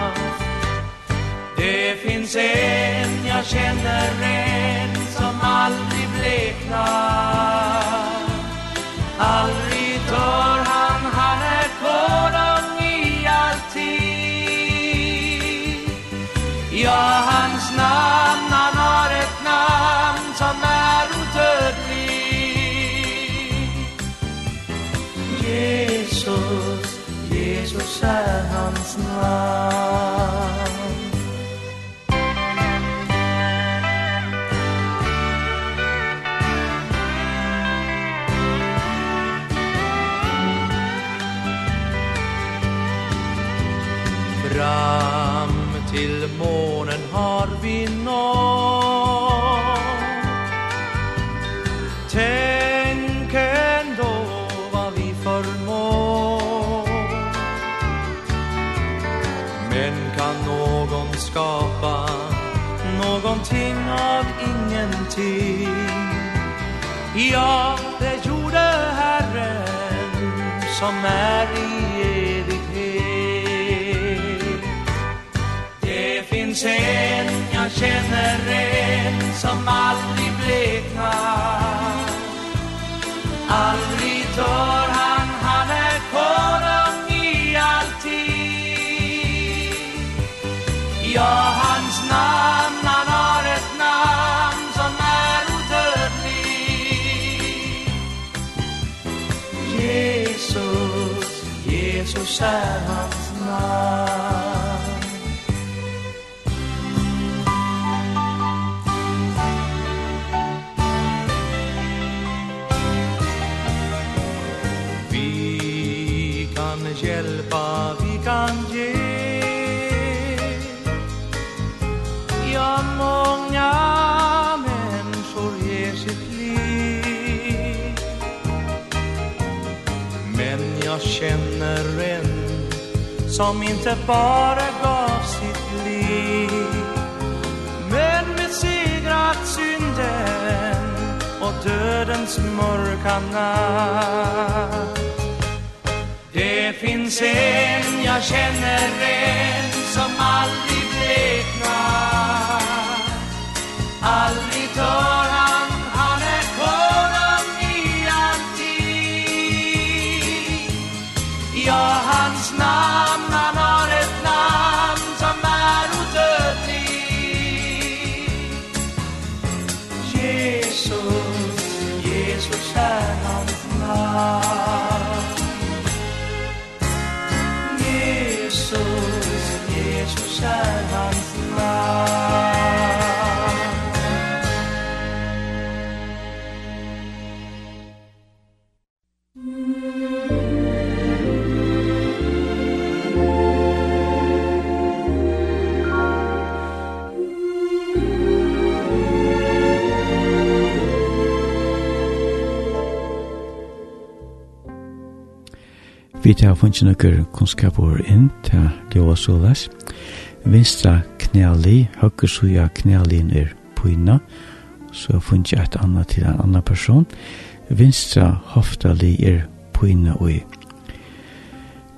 det finns en jag känner en som aldrig bleknar. Aldrig dör han, han är konung i alltid. Ja, hans namn, han har ett namn som är odödligt. Jesus, Jesus är hans namn. har vi nått. Tänk ändå vad vi förmår. Men kan någon skapa någonting av ingenting? Ja, det gjorde Herren som är i evighet. Det finns en känner en som aldrig bleknar. Aldrig dör han, han är konung i alltid. Ja, hans namn, han har ett namn som är odödlig Jesus, Jesus är hans namn. som inte bara gav sitt liv. Men besegrat synden och dödens mörka natt Det finns en, jag känner en som aldrig bleknar. Aldrig dör
Vi tar funnet noen kunnskaper inn til Ljøa Solas. Vinstra knæli, høyre suja knælin er pyna, så funnet et annet til en annan person. Vinstra hoftali er pyna ui.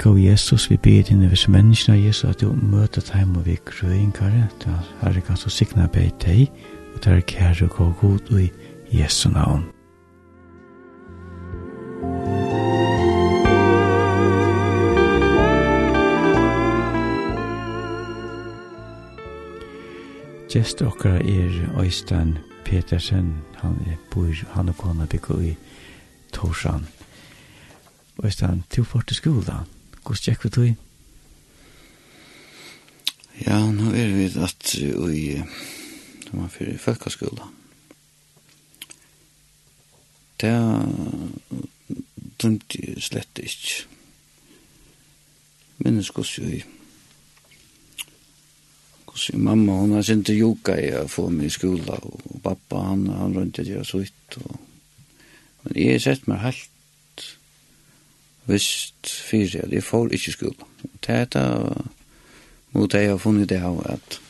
Gå Jesus, vi ber dine hvis menneskene, Jesus, at du møter dem og vi grøyngare, da herre kan så sikna beg deg, og der kære og gå god i Jesu navn. Gjest okkara er Øystein Petersen, han er bor, han og kona bygger i Torsan. Øystein, du får til skola, hvordan tjekk vi tog?
Ja, nå er vi at vi det var fyrir folkaskola. Det dømte jeg slett ikke. Minnes hvordan jo i Så mamma hon har sin til yoga i å få meg i skola og pappa han han rundt jeg jag så ut Og... men jeg har sett meg helt visst fyrir at jeg får ikke skola. Det er det mot det jeg har funnet det av at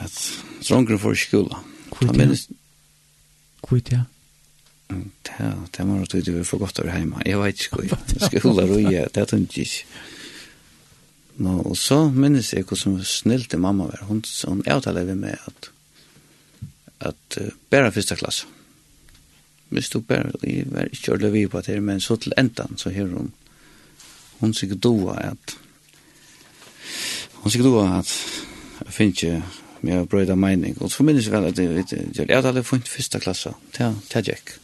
at dronker får ikke skola.
Hvor er det? Hvor er
det? Det er det man har tydelig for godt over hjemme. Jeg vet ikke hvor skola. Skola røy, det er tungt ikke. No, og så minnes jeg hvordan til mamma var. Hun, hun avtaler vi med at, at uh, bare første klasse. Hvis du bare, jeg var ikke ordentlig vi på det, men så til enden så hører hun, hun sikkert doa at, hun sikkert doa at, jeg finner ikke med å brøyda mening. Og så minnes jeg vel at jeg gjør avtaler for første klasse. Ja, det er.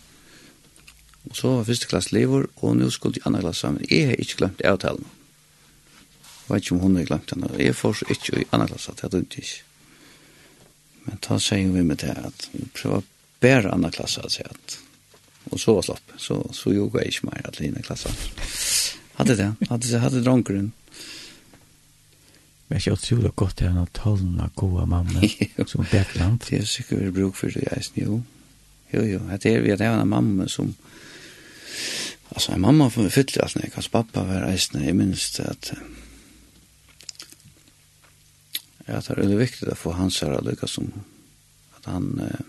Og så var første klasse lever, og nå skulle jeg andre klasse. Men jeg har ikke glemt avtalen. Jeg vet ikke om hun har glemt henne. Jeg får så ikke i andre klasse, det er ikke. Men da sier vi med det at vi prøver bare andre klasse, at sier at og så var slopp, så, så joga jeg ikke mer at lina klasse. Hadde det, hadde det, hadde dronkeren.
Men jeg er utrolig godt til henne tallene gode mamma som Bekland.
Det er sikkert vi bruk for det, jeg er jo. Jo, jo, det er vi at jeg har en mamma som Alltså en mamma för fyllde alltså när jag pappa var reisna, jag minns att Ja, det er veldig viktig å få hans her, lycka som at han eh,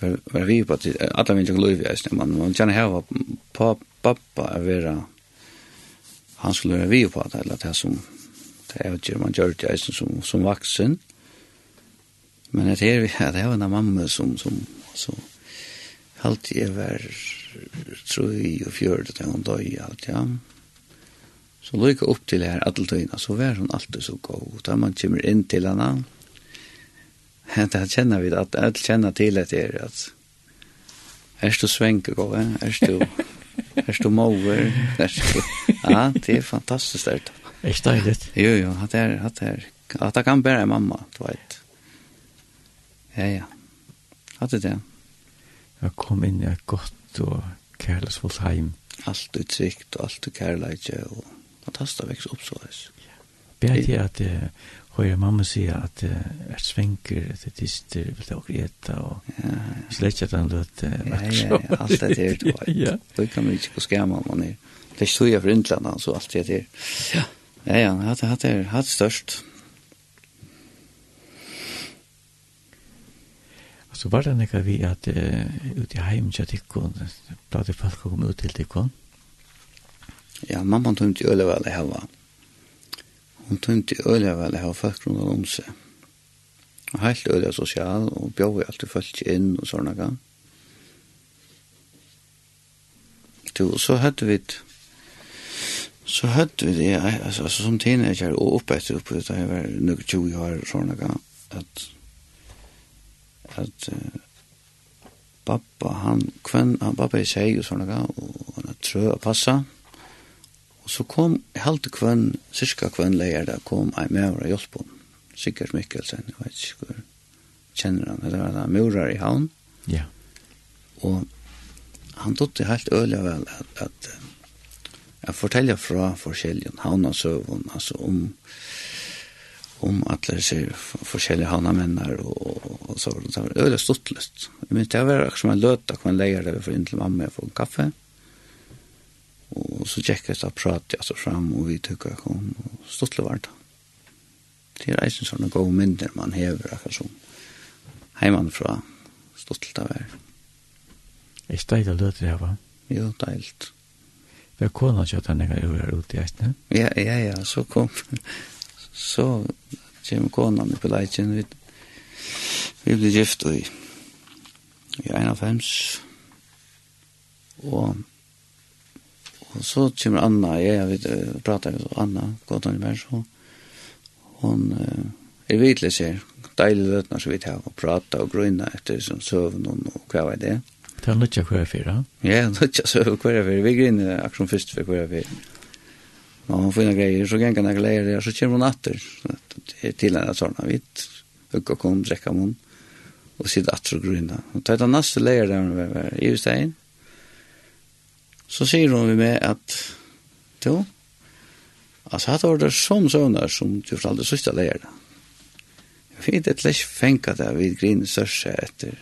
var, var vi på at alla vill ikke lov i ägst. Man vill gärna ha på pappa er vera han skulle være vi på at eller at det som det er ju man gjør det ägst som, som vaksen Men det er vi det er en av mamma som, som, så alltid er vær tror jag och fjörde till hun døy alt, ja. Så lykka opp til her adeltøyna, så var hun alltid så god. Da man kommer inn til henne, da kjenner vi, at alle kjenner til at det er at er du svenker god, er du, er du mover, er du, ja, det er fantastisk stert.
Er det deilig?
Jo, jo, at det er, at det er, at det kan bare mamma, du vet. Ja, ja, at det er det.
Jeg kom inn i et godt og kærlighet heim.
Alt utsikt og alt utsikt og kærlighet og fantastisk hasta veks opp så
vis. Bært jeg at høyre mamma sier at er svenker det tister vil det åker eta og slett at han løt uh,
Ja, ja, ja, alt det er det.
Ja.
Da kan man ikke gå om man er. Det er stod jeg for Indland, så alt det er. Ja, ja, ja, det er hatt størst.
Så var det nekka vi at uh, ut i heim tja tikkun, blad folk kom ut til tikkun?
Ja, mamma tømte øle vel i hava. Hun tømte øle vel i hava folk rundt om seg. Og helt øle sosial, og bjør vi alltid du inn og sånne gang. Du, så hadde vi så hadde vi det, altså, altså som teenager, og oppe etter oppe, da jeg var nok 20 år og sånne gang, at at uh, pappa, han, kvenn, han, pappa i seg og sånne gang, og han er trø å passe, og Så kom halte kvann, cirka kvann leier da kom ei maur og hjelp hon. Sikkert Mikkelsen, jeg vet ikke hvor kjenner han. Det var da murer i havn.
Ja.
Og han tog helt øyelig vel at, at jeg forteller fra forskjellige havna søvn, altså om om alle disse forskjellige havnamennar og, og, så var det øyelig stuttlest. Jeg minns det var akkurat som en løt da kvann leier det for inntil mamma og få en kaffe. Ja Og så tjekka jeg prat jeg så fram, og vi tykk jeg kom, og stått var det. Det er eisen sånne gode mynder man hever, akkurat som heimanfra, stått til det var.
Er det deilig å løte det her, va?
Jo, deilig.
Vi har kona kjøtt henne jeg gjør her ute i eisne.
ja? Ja, ja, så kom, så kom kona med på leitjen, vi, vi ble gift i, i 91, og Og så kommer Anna, jeg vet, prater med Anna, godt han mer, så hon er vidlig ser, deilig løtner så vidt her, og prater og grønner etter som søvn og hva var det.
Det er nødja hver fyra?
Ja, nødja søvn hver fyra, vi griner akkurat som først for hver fyra. Og hon finner greier, så ganger han greier der, så kommer hun atter, til henne sånn, vi hukk kom, drekka munn, og sitte atter og grønner. Og tar den neste leier der, i stein, så sier hun med at jo, altså hatt var det som søvnar som du for aldri sørste leir da. Jeg fikk et lest fengt det vi griner sørste etter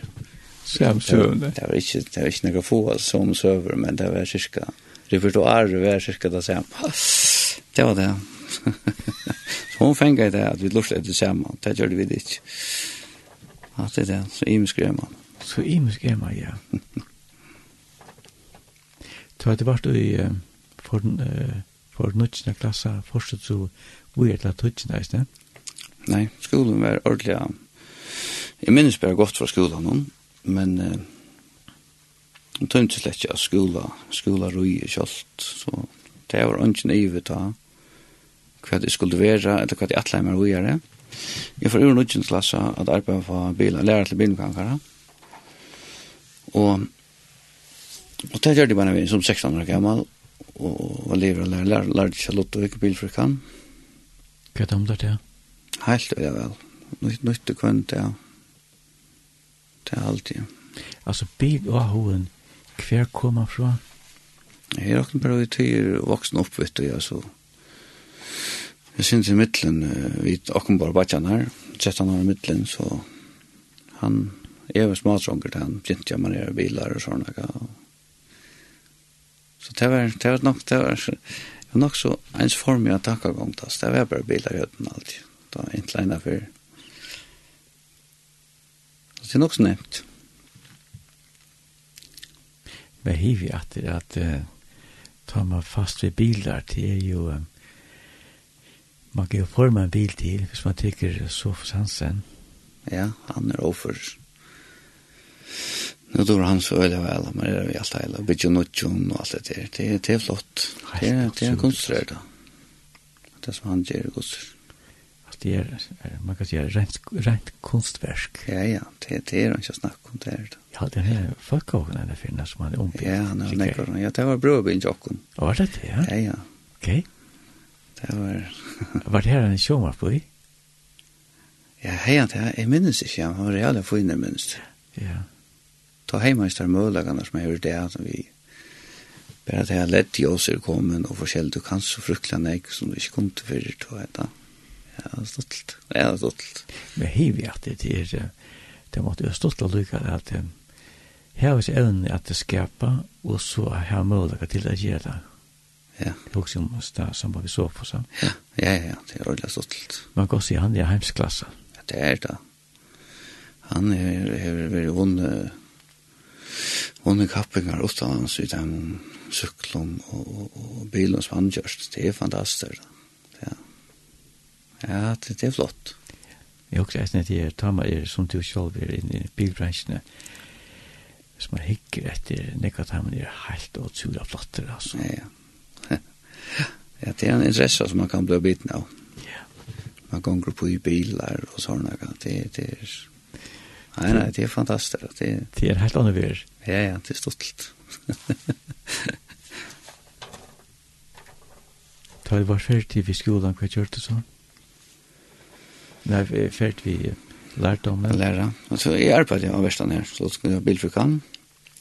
Sam søvnar.
Det var ikke, det var ikke noe få som søver, men det var cirka, det var cirka det samme. Det var det. så hun fengt det at vi lort etter samme, det gjør vi det ikke. Ja, det er det, så imenskremer man.
Så imenskremer man, ja. Så at det var i for for nutsna klassa forstod så vi er til tutsna ist, det.
Nei, skolen var ordentlig. Jeg minnes bare godt fra skolen nå, men eh, jeg tømte slett ikke av skola skolen røy og kjølt, så det var ikke nøyvet ta hva det skulle være, eller hva det atleie meg røyere. Jeg får ur nutsna klassa at arbeid for bilen, lærer til bilen kankere, og Og det gjør de bare vi som 16 år gammel, og var lever og lærer, lærte seg lott og ikke bilfrikan.
Hva er det om det, til?
Helt, ja vel. Nytt, nytt og ja. Det er alltid, ja.
Altså, bil og hoen, hver kom han fra?
Jeg er råkner bare i tøyer voksen opp, vet du, ja, så... Jeg synes i middelen, vi åkken bare bare her, 13 år i middelen, så han, jeg var smatronger til han, begynte jeg manere bilar og sånne, og Så det var, det var nok, det var, det var nok så ens form jeg takk av gang, det var bare biler i høyden alltid, var ikke leina for. Så det er nok så nevnt.
Men hiv i at det at tar man fast ved bilar, det er jo, man kan jo forma en bil til, hvis man tykker Sofus Hansen.
Ja, han er offer. Nu då han så väl väl men det är vi allt hela bitch och notchum och allt det där. Det är det är flott. Det är det är konstruerat. Det som han gör gott.
Att det är man kan säga rent rent konstverk.
Ja ja, det det är inte snack om det där.
Ja, det är fuck och när det finns som han ompick.
Ja, han är går. Ja, det var bra bin jocken.
kon. Ja, det ja.
Ja ja.
Okej.
Det var
Var det här en showmar på?
Ja, hej, jag minns inte. Jag har reellt funnit minst.
Ja
ta heimeistar mølagene som jeg gjør det, at vi bare at jeg har lett i oss er kommet, og forskjellig du kan så fruktelig nek som du ikke kom til før, tror jeg da. Jeg har stått, det har stått.
Men hei vi at det er, det måtte jo stått og lykke at her er evnen at det skaper, og så har mulighet til å gjøre det.
Ja.
Det er også om det som vi så på sammen.
Ja, ja, ja, det er ordentlig stått.
Man kan si han er heimsklasse.
Ja, det er det. Han har vært vunnet vunnet kappingar utanlands i den syklum og, og, og bilen som han gjørst. Det er fantastisk. Ja, ja det, det er flott.
Jeg husker eisen at jeg tar meg er som du selv er inne i bilbransjene. Hvis man hikker etter nekka tar man er helt og tjura flotter, altså.
Ja, ja. ja, det er en interesse som man kan bli biten av.
Ja.
Man gonger på i bilar og sånne. Det, det er Nei, nei, det er fantastisk. Det,
det er helt annet vær.
Ja, ja, det er stolt.
Da vi var ferdig ved skolen, hva gjør du så? Nei, ferdig vi lærte om det.
Læra. Altså, jeg arbeidet av verstand her, så skulle jeg ha bilfrikan.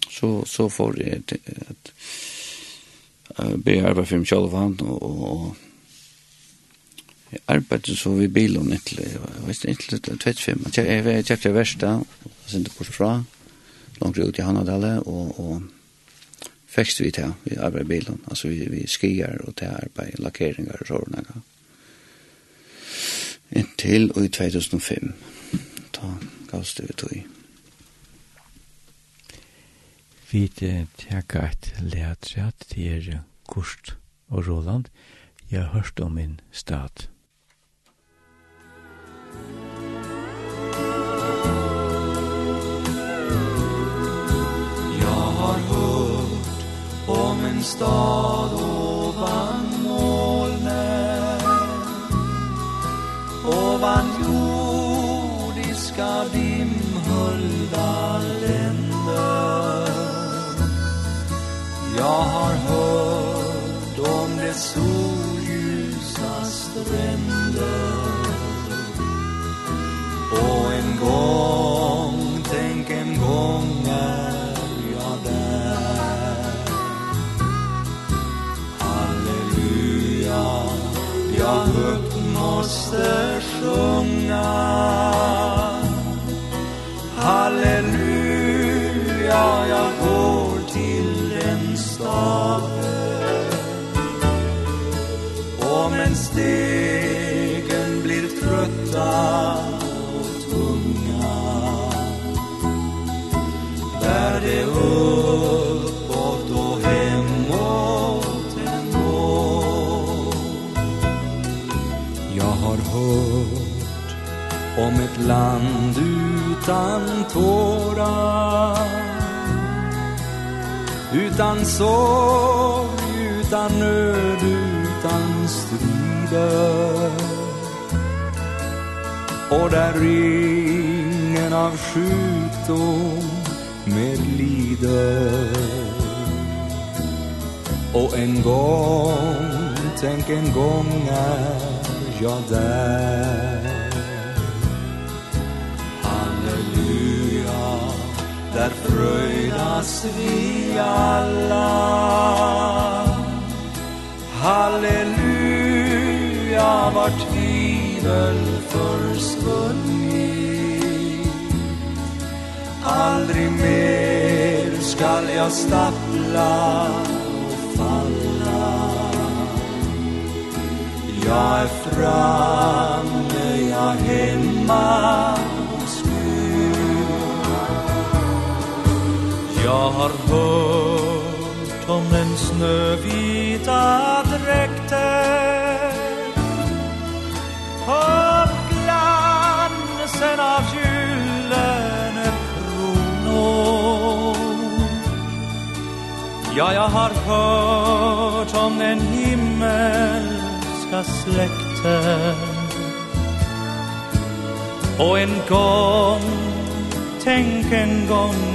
Så, så får jeg til at jeg ble arbeid for meg selv og, og, og arbeidde så vi bilen etter, jeg vet ikke, 25, jeg kjøpte versta, og sendte bort fra, langt ut i Hanadale, og, og fikk vi til, vi arbeidde bilen, altså vi, vi skier og til arbeid, lakkeringer og sånne. Inntil og i 2005, da gavs det vi tog i.
Vi tjekka et leatrat til Kurt og Roland, jeg har hørt om min stad.
stad låter sjunga. land utan tårar. Utan sorg, utan nöd, utan strider. Och där ingen av sjukdom mer lider. Och en gång, tänk en gång är jag där. Där fröjdas vi alla. Halleluja, vart tvivel försvunnit. Aldrig mer skall jag stappla och falla. Jag är framme, jag är hemma. Jag har hört om den snövita dräkten Om glansen av gyllene kronor. Ja, jag har hört om den himmelska släkten. Och en gång, tänk en gång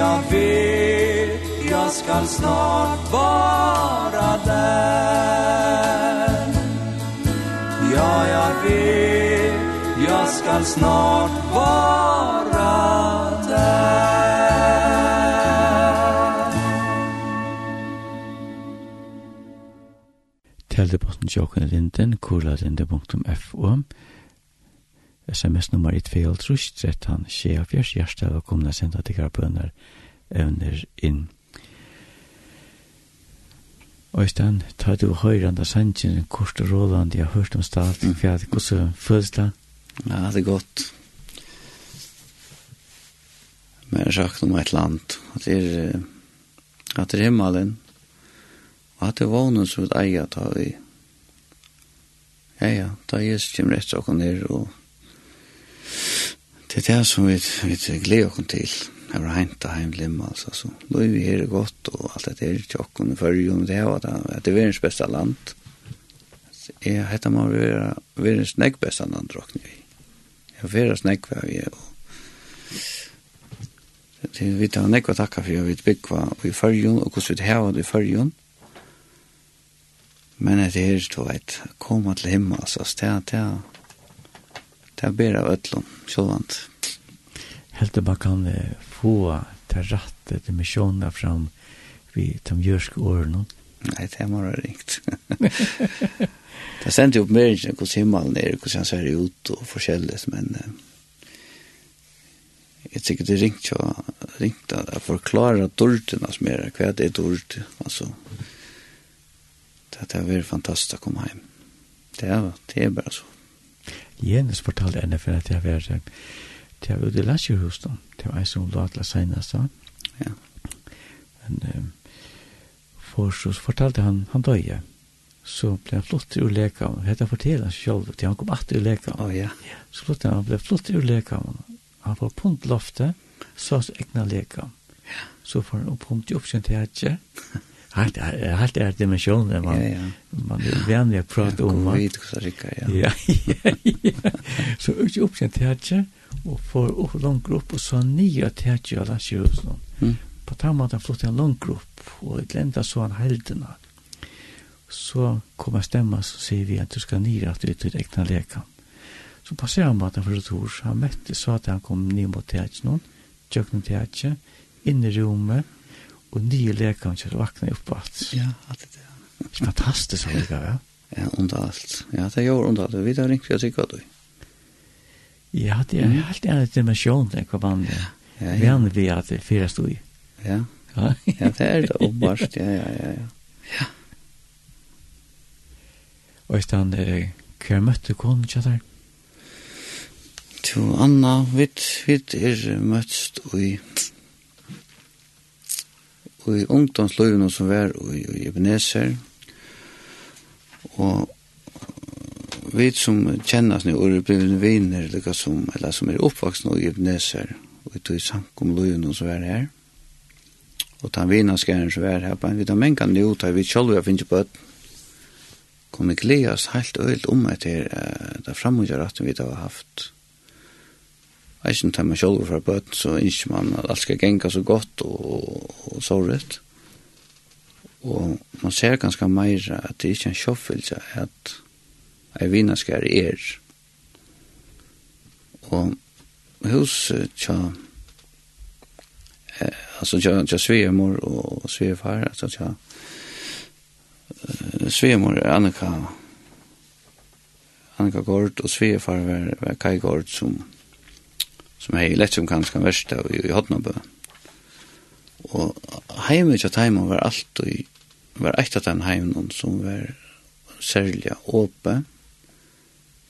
jag vet jag skall snart vara där. Ja, jag vet jag skall snart vara där.
Teldeposten tjokken linden, kurladinde.fo sms-nummer i 2 trus 13 tjeja fjers hjärsta og komna senda til bønner evner inn. Øystein, tar du høyranda sanjen, kort og råland, jeg har hørt om stalt, mm. fjad, hvordan føles det?
Ja, det er godt. Men jeg har sagt om et land, at det er, at det er himmelen, og at det er vånen som et eier tar vi. Ja, ja, da er Jesus kommer etter åkken ned og det er det som vi, vi gleder oss til. Jeg var hent og heimlim, altså, så nå er vi her godt, og alt det er tjokken i fyrrjum, det var det, at det er verdens beste land. Jeg heter man vera verdens nek beste land, råkne vi. Jeg var verdens nek var vi, og det vi tar nek var takka for, vi byggva i fyrrjum, og hvordan vi har det i fyrrjum. Men det er, du vet, koma til himmel, altså, det er, det er, det er bedre av øtlån, sjålvand.
Helt det man kan få til rette til misjoner fram vi de jørske årene.
Nei, det må være ringt. det sendte jo på mer enn hvordan himmelen er, hvordan han ser ut og forskjellig, men jeg tykker det ringt jo, ringt at jeg forklarer dården som er, hva det er dård, altså, det er veldig fantastisk å komme hjem. Det er, det er bare så.
Jens fortalte henne for at jeg var til jeg var ute i Lasjerhus da. til jeg som la til senest da.
Ja.
Men um, for så fortalte han, han døye. Så ble han flott ur leka. Hette han fortelle han selv til han kom alltid ur leka.
Å oh, ja.
Så flott han ble flott ur leka. Han var på punt loftet, så hans egna leka. Ja. Så får han oppkommet i oppkjent i hetje. Ja helt helt är dimensionen man
ja, ja.
man vill vänja prata om man
vet så rika ja.
ja. Ja. Så jag uppsent här och för och lång grupp och så nye tätje alla sjus någon.
Mm.
På tamma där flott en lang grupp og et lända så han helderna. Så kommer stemma så ser vi at du skal nye at du er til ekna leka Så passerar man den för ett år. Han møtte så at han kom nye mot tätje någon. tjøkken tätje. inn i rommet og nye lekanker vakna upp allt.
Ja, allt det. Det
Fantastisk, fantastiskt att ja.
Ja, under alt. Ja, det gjør under alt. Vi tar ringt för att tycka det.
Ja, det er mm. helt en dimensjon, där kan man.
Ja, ja.
Vi använder vi at det fyra stod i.
Ja.
Ja,
det er det uppenbart. Ja, ja, ja, ja.
Ja. Och utan hva møtte mötte kon der?
Tu Anna, vi vit er møtst og og i ungdomsløyvene som var i, i Ebenezer. Og vi som kjennas nå, og er blivit viner lika som, eller som er oppvaksen i Ebenezer og i tog samkom løyvene som var her. Og ta vinarskæren som var her men vi tar menga nå, tar vi kjolv jeg finnes på kom vi gledes helt øyelt om etter uh, det framgjør at vi har haft. Jeg synes tar man selv fra bøten, så innskjer man at alt skal genga så godt og, og så rett. Og man ser ganske mer at det ikke er en kjøffelse at jeg vinner skal er. Og hos tja, eh, altså tja, tja svemor og svefar altså tja, eh, svigermor er Annika, Annika Gård og svefar var, var Kai Gård som som er lett som kanskje verste i, i Hodnabø. Og heimen til heimen var alt og var eit av den heimen som var særlig åpe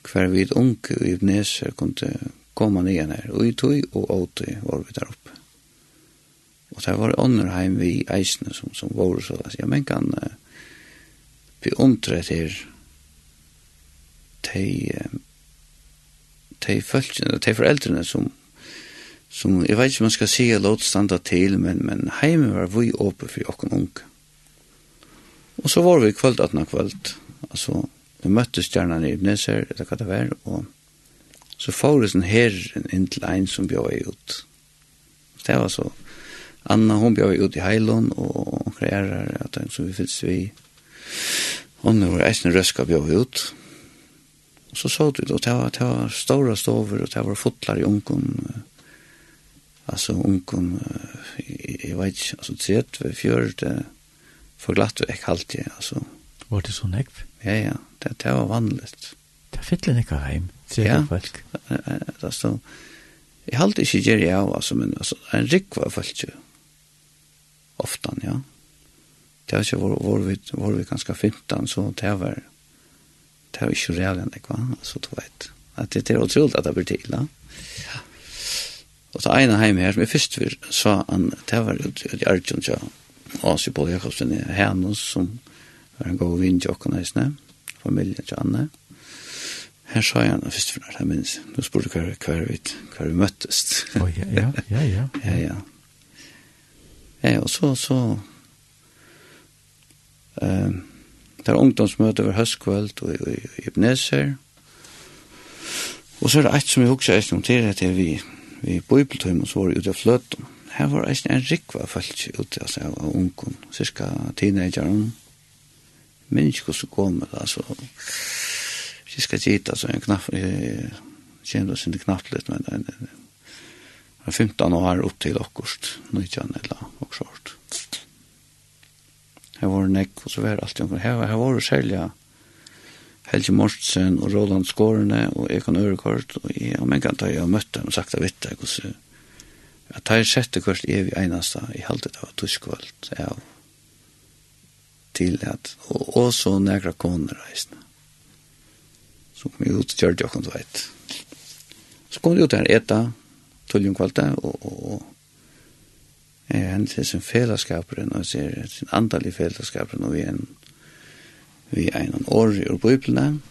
hver vid unge i Ibneser kunne komme nye her og i tog og åtøy var vi der oppe. Og det var ånder heim vi eisene som, som var så da. Ja, men kan uh, bli omtrett her de, de, de foreldrene som som jeg vet ikke om man skal si låt standa til, men, men heime var vi åpe for jokken unge. Og så var vi kvöld atna kvöld, altså vi møttes gjerne i Ibneser, eller hva det var, og så får vi sånn her inn til en som bjør jeg ut. Det var så, Anna hon bjør ut i Heilon, og hun kreerer at den som vi finnes vi, hon var eisen røska bjør ut, og så så du, og det var, det var store stover, og det var fotlar i ungen, og altså ungen, jeg vet ikke, altså tret ved det for glatt og ikke alltid, altså.
Var det så nekv?
Ja, ja, det, det var vanligt.
Det er fytlen ikke heim, tret
ja, folk.
Ja, altså,
jeg halte ikke gjør jeg av, altså, men altså, en rikva folk jo, oftan, ja. Det var ikke, var, var, vi, var vi ganske fintan, så det var, det var ikke realen, ikke va, altså, du vet. At det er utrolig at det blir til, ja. Ja. Og det ene heim her som jeg først vil, sa han, det var ut i Arjun, ja, Asi Paul Jakobsen i Hennes, som var en god vinn til åkken heisne, familien til Anne. Her sa han, først for jeg minns, nå spurte hva, hva vi, hva vi møttes.
Oh, ja, ja, ja, ja.
ja, ja. Ja, og så, så, um, det er ungdomsmøte over høstkveld, og i Ibneser. Og så er det et som jeg husker eisen om til, at jeg vi, vi bibeltøym og så var det ute av fløten. Her var eisen en rikva folk ute altså, av ungen, cirka teenageren. Men ikke hvordan med det, altså. Vi skal gitt, altså, en knapp, jeg kjenner oss sin knapp litt, men det er 15 år opp til okkurst, 19 eller akkurat. Her var det nekk, og så var det alltid, her, her var det særlig, ja, Helge Mortsen og Roland Skårene og Ekan Ørekort og jeg og mengan da jeg har møtt dem og sagt av vitt hvordan at jeg sjette kvart evig eneste i halte halvdet av tuskvalt ja, til at og også negra koner reisende. Så kom jeg ut og kjørte jeg kom veit. Så kom jeg ut her eta tullum kvalte og, og, og jeg hendt til sin fellesskaper og jeg ser sin andalig fellesskaper og vi er en vi en år i Bibelen,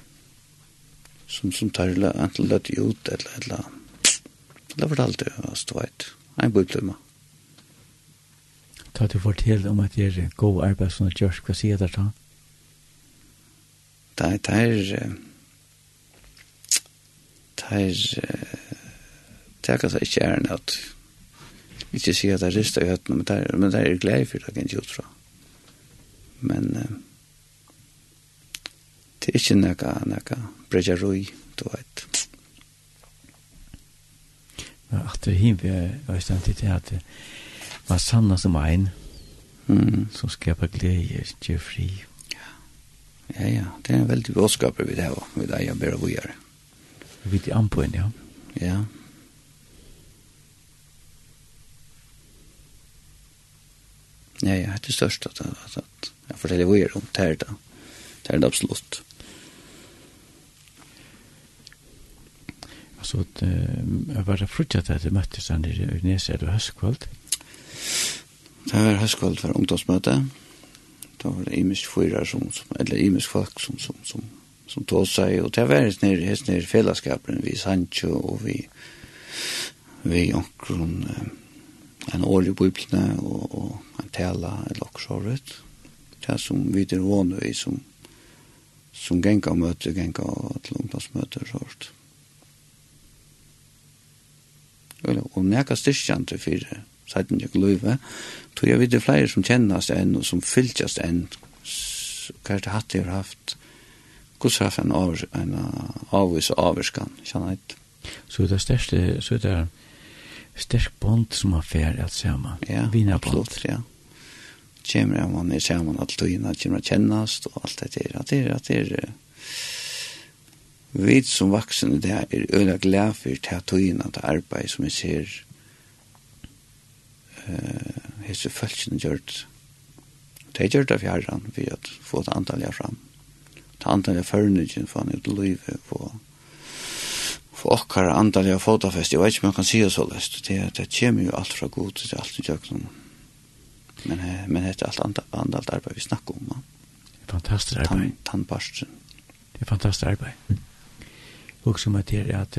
som som tar enten løtt ut, eller eller det var alt det, du vet, en Bibelene.
Ta du fortell om at det er god arbeid som er gjørs, hva sier det da?
Det er, det er, det er, det er, kanskje ikke er, det er, ikke si at det er rister i høttene, men det er, men det er glede for det, kan jeg ikke utfra. Men, Det er ikke noe, noe bredjarui, du vet.
Men at det hin vi er stand til at var sanna som ein
mm.
som skapar glede, gjør fri.
Ja. ja, ja, det er en veldig bådskaper vi det har, vi det er bare vi gjør.
Vi det an på en, ja.
Ja. Ja, ja, det er størst at, at, at jeg forteller vi gjør om det er det. Det er det absolutt.
Så at, jeg var fruttet at det møttes han i Øgnese, det var.
Det var høstkvalt for ungdomsmøte. Det var det imisk fyrer som, eller imisk folk som, som, som, som tog seg, og det var helt nere, helt nere fellesskapen, vi Sancho og vi, vi omkron, en år i biblene og, og en tala eller også rett. Det som vi der våner i, som, som gengar møter, gengar til ungdomsmøter, Så Mm og nekka styrkjant for sætten jeg løyve, tror jeg vet det flere som kjennes enn og som fylltjast enn hva er det hatt jeg har haft? Hvordan har en, avvis, en avvis og avvirskan kjenner jeg
Så det er største, så er det sterk bond som har fer alt saman,
ja,
vina
Absolutt, ja. Kommer man er sammen alt tøyene, kommer man kjennast og alt det der, at det er, at det er, Vi som vaksne det er øyla glad for til at tøyene til arbeid som jeg ser uh, hese følelsene gjørt. Det er gjørt av fjerran for å få det antallet fram. Det antallet førnøyden for han ut livet på for okkar antallet av fotafest. Jeg vet ikke om jeg kan si det så løst. Det, det kommer jo alt fra god til alt i døgnet. Men, men det er alt antallet arbeid vi snakker om.
Fantastisk arbeid.
Tannbarsten.
Det er fantastisk arbeid. Mm hugsa meg til at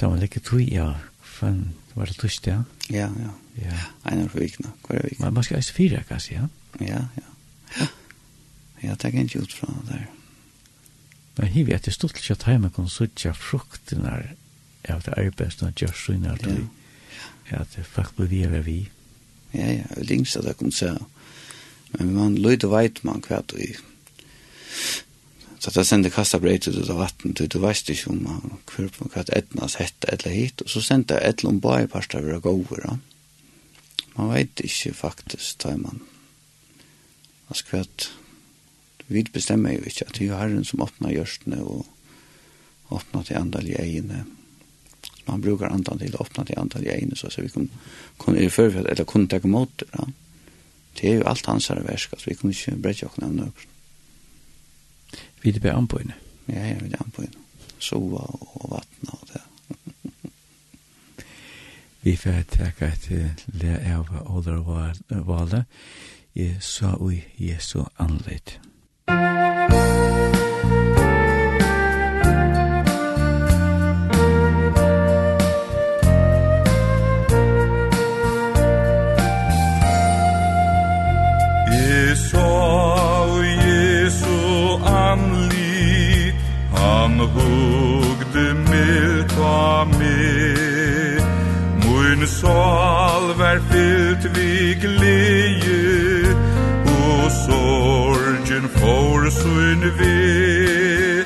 da man like tog, ja, fan, var det tust, ja?
Ja, ja.
ja.
Ein av vikna, hver er vikna.
Men man skal eist fyra, kanskje, ja?
Ja, ja. Ja, det kan ikke ut fra der.
Men hiv at det stod til at heima kon suttja fruktene av det arbeidsna gjørsuna at vi,
at
det faktisk blir vi er vi.
Ja, ja, det er lengst at jeg kunne se. Men man løyde veit man hva du i Så det sendte kasta breitet ut av vatten, du, du veist ikke om hver på hva etnas hette eller hit, og så sendte jeg etlom bare parster vi gåver. Da. Man vet ikke faktisk, tar man. Altså hva at vi bestemmer jo ikke at det er herren som åpner hjørstene og åpner til andal i egene. Man brukar andan til å åpne til andal i egene, så, så vi kan, kan i eller kunne ta imot det. Da. Det er jo alt hans her versk, altså vi kan ikke bredja oss av noen.
Vi er bare anbøyne.
Ja, ja, vi er anbøyne. Sova og vattna og det.
vi får takka til le av ålder og vale. Jeg sa ui Jesu anleit.
Musik hugde milt var med Mun sal var fyllt vi gleje Og sorgen for sin ve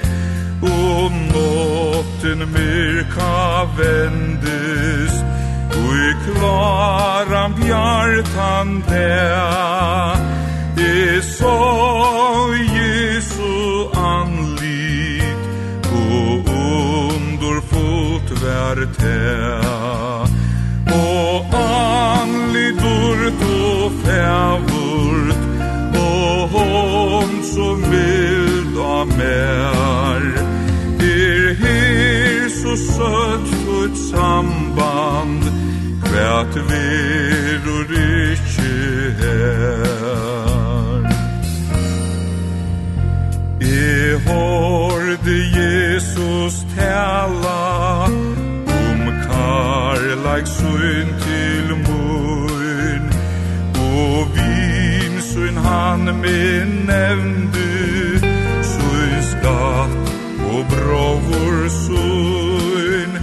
Og nåtten myrka vendes Ui klaram bjartan der. E sorg tar ta Og anli durt og fævurt Og hon som vild av mer. Er her så søtt ut samband Kvært vir og ikkje her. E horde Jesus tala like suin til møn Og vin suin han med nevndu Søn skatt og brovor søn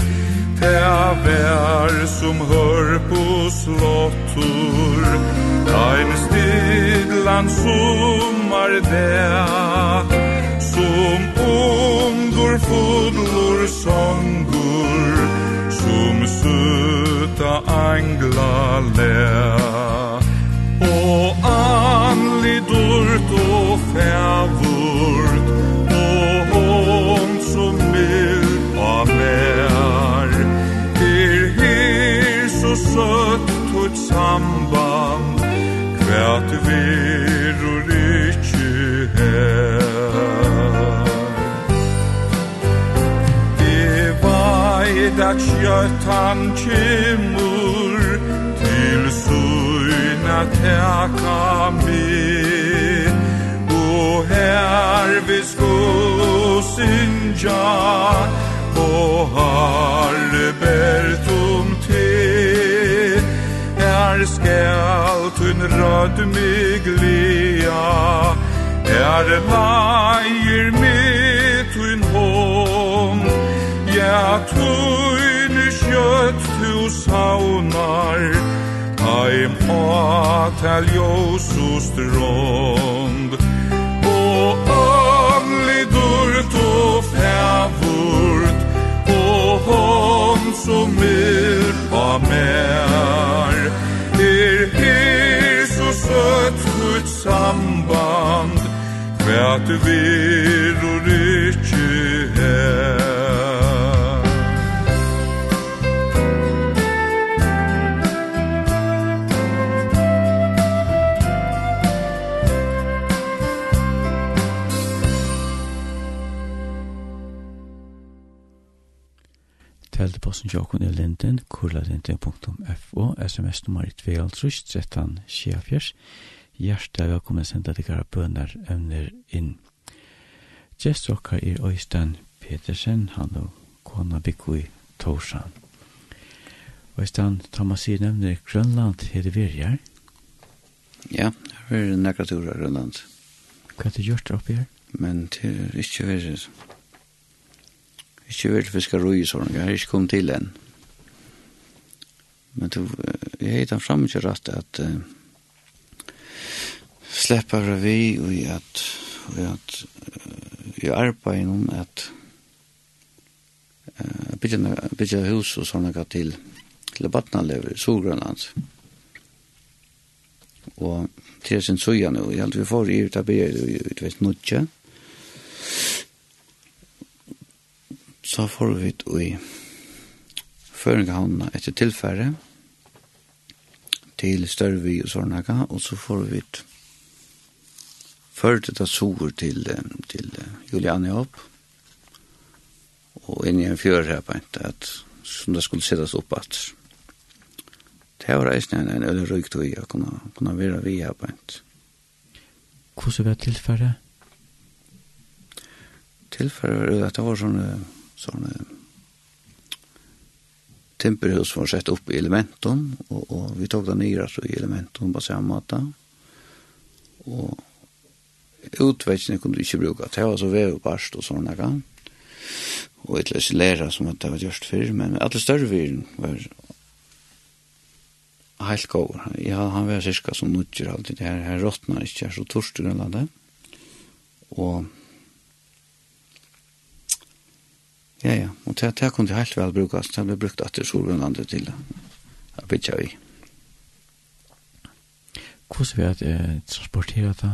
Ta vær som hör på slottur Ein stidlan sommar songur Som ungdor fodlor sångur søta angla lær Og an at mig glea Er leir mit un hom Ja, tuin kjøtt tu saunar Aim hotel al josus drond O amli durt og fævurt. O hom som vil pa mer. øtfullt samband Hvert og ikkje her?
kurladente.fo, sms-nummer 2, 13, 2.13.74. Hjertet velkommen å sende deg bønner evner inn. Gjest dere er Øystein Petersen, han og kona Bikko i Torsan. Øystein, ta man sier nevner Grønland er det Virjar.
Ja, det er nekra tur av Grønland.
Hva er det gjort oppi her?
Men det er ikke vært, ikke vært fiskar roi i sånn, jeg har ikke kommet til enn men du jeg heit han fram ikke rett at uh, slepper vi og i at og i at i arbeid noen at uh, bygja, bygja hus og sånne til til i Solgrønlands og til sin suja nu, jeg vi får i ut av byer, du vet, nudja så får vi ut i føringahavnene etter tilfære, til Størvi og Sornaga, og så får vi et ført et sår til, til Juliane opp, og inn i en fjør her på en, at, som det skulle settes opp at. Det var reisende en, en øde røykt og jeg kunne, kunne være vi her på en.
Hvordan var tilfellet?
Tilfellet var at det var sånne, sånne timperhus var sett upp i elementum och, och vi tog den nya så i elementum på samme måte. Och kunne kunde inte bruke. Det var så vävbarst och sånne gang. Och et løs lærer som det var just før, Men alla större viren var helt god. Ja, han var cirka som nutjer alltid. Det här, här rottnar inte. Så torsdag det. Och Ja, ja. Og det, det kunne helt vel brukes. Det ble brukt etter Solvundlandet til å bytja i.
Hvordan vil jeg eh, transportere det?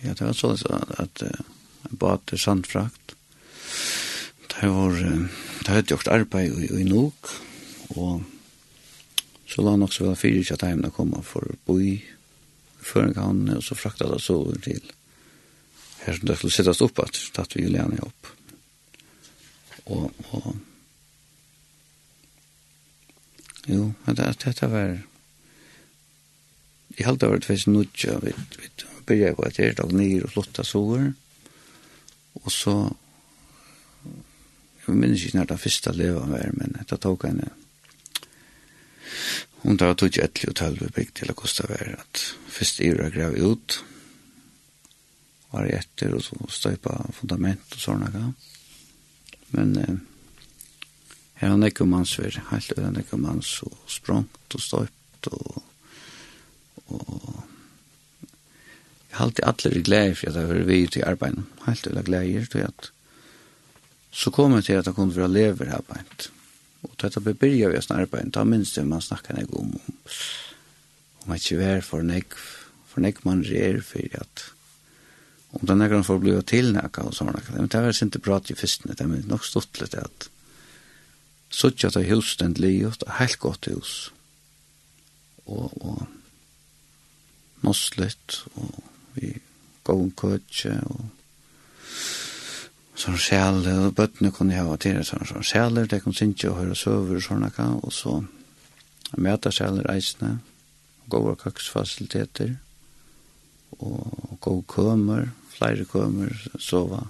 Ja, det var sånn at, at jeg bad til sandfrakt. Det var, det hadde gjort arbeid i, i Nok, og så la nok så vel fire ikke at hjemme komme for å bo i Føringhavn, og så fraktet det så over til her som det skulle sittes opp, at tatt vi Juliane opp og, og jo, men det, dette var i halda var det faktisk nudja vi, vi byrja på et her dag nyr og flotta sover og så jeg minns ikke når det første leva var men det tok henne hun tar tog ett och tolv bygg til å kosta värre att först yra grav ut var jeg etter og så støypa fundament og sånne grejer. Men eh, her han ikke om hans var helt øyne ikke om hans og språngt og støypt og, og jeg har alltid alle er glede for at jeg var vidt i arbeidet. Helt øyne glede til at så kom jeg til at jeg kunne være lever her arbeid. Og til at jeg begynte ved sånn arbeid, da minst det man snakker jeg om om om jeg ikke vær for nek, for nek man rer for at om den här får bli tillnäka och sådana. Men det var inte prat i fyrsten, det var nog stort lite att suttja att hus den livet, helt gott hus. Och, och nosslet och vi går en kötje och sånn sjæle, og bøttene kunne ha til det sånn sånn sjæle, det kunne sinne og høre søver og sånne ka, og så møte sjæle reisene, gode kaksfasiliteter, og gode kømer, flere kommer, sova,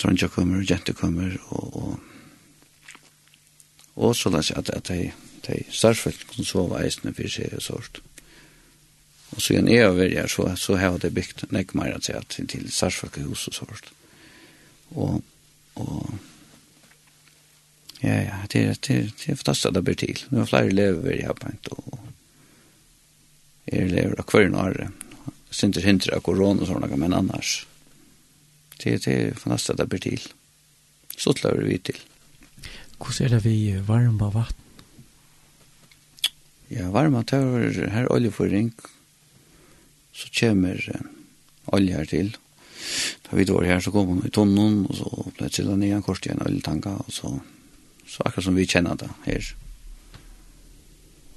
trondja kommer, jente kommer, og, og, og så la seg at, at de, de starfelt kunne sove eisene for seg og sånt. Og så igjen er over her, så, så har de bygd nek mer at til, til, til starfelt hus og sånt. Og, og, ja, ja, det er, det er, det er fantastisk at det blir til. Nå er flere lever i her på en, og er lever av hver nå sinter hindre av korona og sånne, men annars. Det, det er fantastisk at det blir til. Så klarer vi til.
Hvordan er det vi varme vatten?
Ja, varme tøver, her oljeføring, så kommer olje her til. Da vi var her, så kom hun i tonnen, og så ble det til ned nye kors til en oljetanka, og så, så akkurat som vi kjenner det her.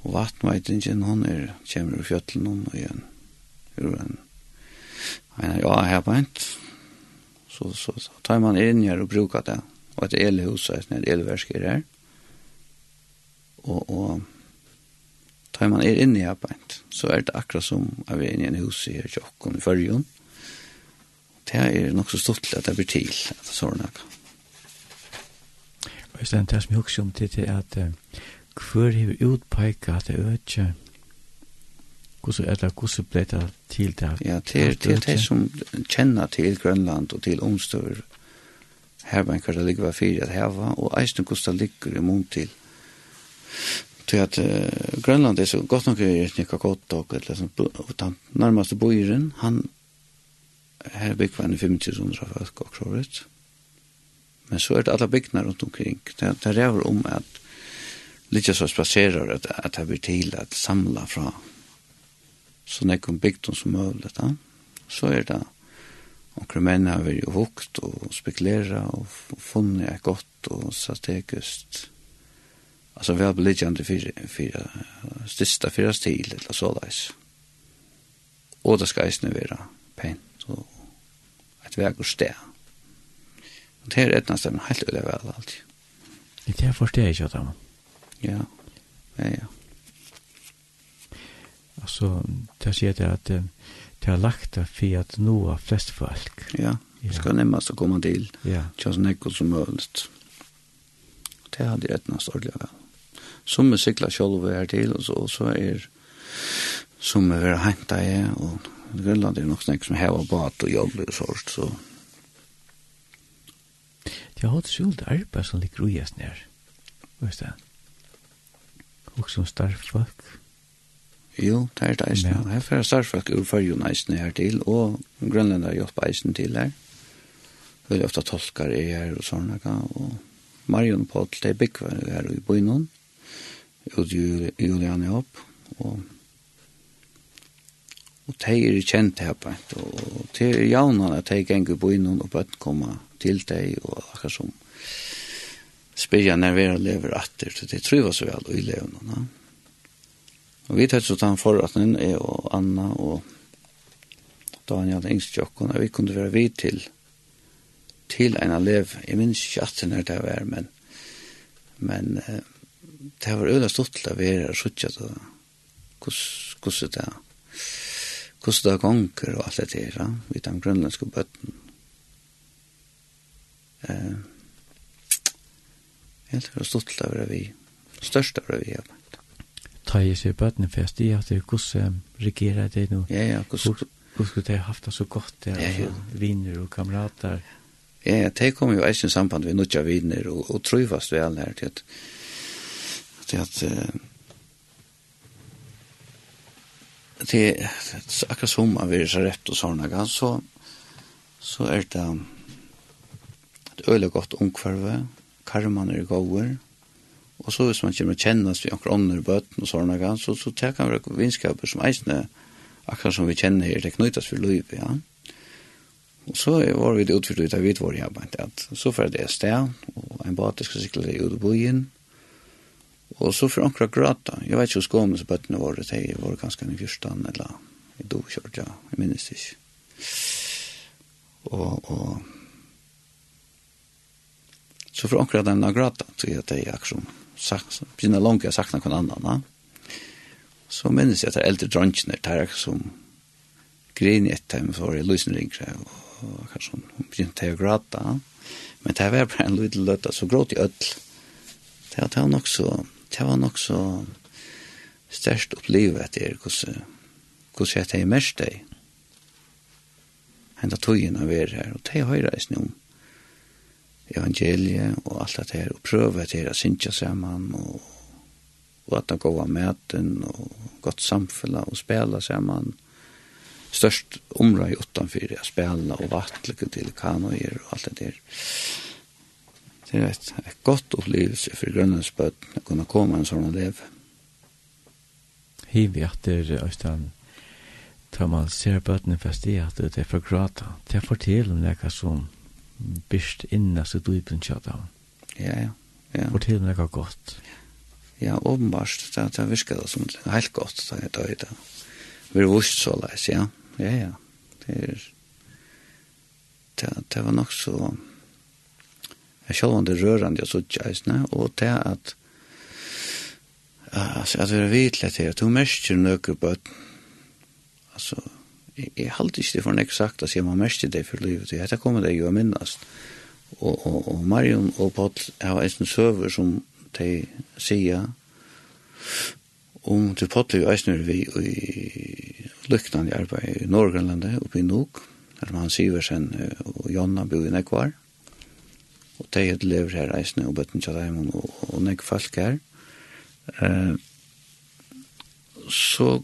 Og vattmeitingen, hun er, kommer i fjøtlen, og igjen ur en en ja här på ett så så så tar man in här och brukar det. Och ett elhus är ett elverk är där och och tar man er inne här på ett så är det akkurat som av inne i en hus i Jokkon i förrjun det är nog så stort att det blir till att sådana kan
Og i stedet det som jeg husker om til det er at hver har utpeiket at det er ikke Hvordan er det, hvordan ble det til det?
Ja, til, til det som kjenner til Grønland og til omstår her var en kvar det ligger var fyrir at heva, og eisen hvordan det ligger i mån til. Til at uh, Grønland er så godt nok er ikke noe godt og et liksom, og den nærmeste bøyren, han her bygg var en 5.000 folk og krovet. Men så er det alle byggene rundt omkring. Det, det er om at litt så spaserer at, at det blir til at samla fra så nekk om bygden som mulig, da. så er det omkring menn har vært hukt og spekulera og funnet er godt og strategisk altså vi har beligjende fire, fire største fire stil eller så leis og det skal eisne være pent og et veg og sted og det er et nesten helt ulevel alltid
Det forstår jeg ikke at det
Ja, ja, ja
så det sier det at det har lagt det for at nå er flest folk.
Ja, det skal nemmast å komme til.
Ja.
Ikke så nekket som mulig. Det hadde jeg rettene stålig av. Som vi sikler selv her til, og så, og så er som vi har hentet i, og Grønland er nok snakk som hever bat og jobb og sånt, så.
Det har hatt skjult arbeid som ligger ugjest nær. Hva er det? Og som starfolk.
Jo, det er det eisen.
Ja.
Her får starfolk ur fyrjun eisen her til, og grønlender hjelper eisen til her. Veldig ofta tolkar er her og sånne, og Marion Paul, det er byggva her i Bøynon, og Julian opp, og og de er kjent her på et, og de er jaunene at de ganger på innom og bøtten komme til deg, og akkurat som spyrja vi lever atter, så de tror så vel i levende. Ja. Og vi tar så tann forratten er og Anna og Daniel Engstjokken, og vi kunne være vi til til en elev. Jeg minns ikke at det det var, men, men eh, det var øyla stort til å være og suttje til hvordan det hvordan det gonger og alt det der, ja? vi den grønlandske bøtten. Eh, jeg tror det var stort til å være vi, størst av det vi, ja
ta i seg bøtene først i at hvordan regerer det nå?
Ja, ja, hvordan
skulle de haft det så godt,
ja, ja,
ja. viner og kamerater?
Ja, ja, de kom jo eisen samband med nødja viner og, og trøyfast vel her til at, til at det akkurat som man vil så rett og sånne gang, så, så er det et øyelig godt omkvarve, karman er gode, Og så hvis man kommer kjennes vi akkurat ånder bøten og sånne gang, så, så tar man vinskaper som eisne, akkurat som vi kjenner her, det knyttes for liv, ja. Og så var vi det utfyrt ut av vidt vår jobb, at så får det sted, og en bate skal sikle det ut av byen, og så får akkurat grata. Jeg vet ikke hos gåmens bøttene våre, de var ganske i fyrstan, eller i do kjørt, ja, jeg minnes ikke. Og, og, så får akkurat dem grata, så jeg at det er akkurat sagt, begynner langt jeg sakna noen annan. Ja. Så minnes jeg at det er eldre drønkene, det er som grin i et time for i løsene ringre, og kanskje hun begynte å gråta Men det var bare en liten løtta, så gråt i ødel. Det var nok så, det var nok så størst opplivet etter hvordan, hvordan jeg tar mest deg. Henta tøyen av er her, og det høyre er snu om evangeliet og alt det her, og prøve til å synge sammen, og, og at det går av møten, og godt samfunnet, og spela sammen. Størst område utenfor å spela, og vattlige til kanoer, og alt det her. Det er et, et godt opplevelse for grønlandsbøten å kunne komme en sånn lev.
Hiv i atter, Øystein, tar man ser bøtene fast i at det er for grata. Det er fortell om det som bist innast i dypen tjata.
Ja, ja. ja.
Fortell meg noe godt.
Ja, åpenbart. Det, det virker det som helt godt. Det er det. Vi er vust så leis, ja. Ja, ja. Det er... Det, det var nok så... Jeg selv om det rørende jeg sutt kjeisne, og det er at altså, at vi er vidlet her, at hun mestjer nøkker på at altså, jeg halte ikke det for nek sagt at jeg må mest det for livet, jeg heter kommer det jo å minnast. Og, og, og Marion og Paul har en søver som de sier om til Paul er jo eisner vi i lyktan i arbeid i Norgrønlandet oppe i Nog, der man sier sen og Jonna bor i Nekvar, og de het lever her eisne og bøtten til dem og, og Nekfalk her. Eh, så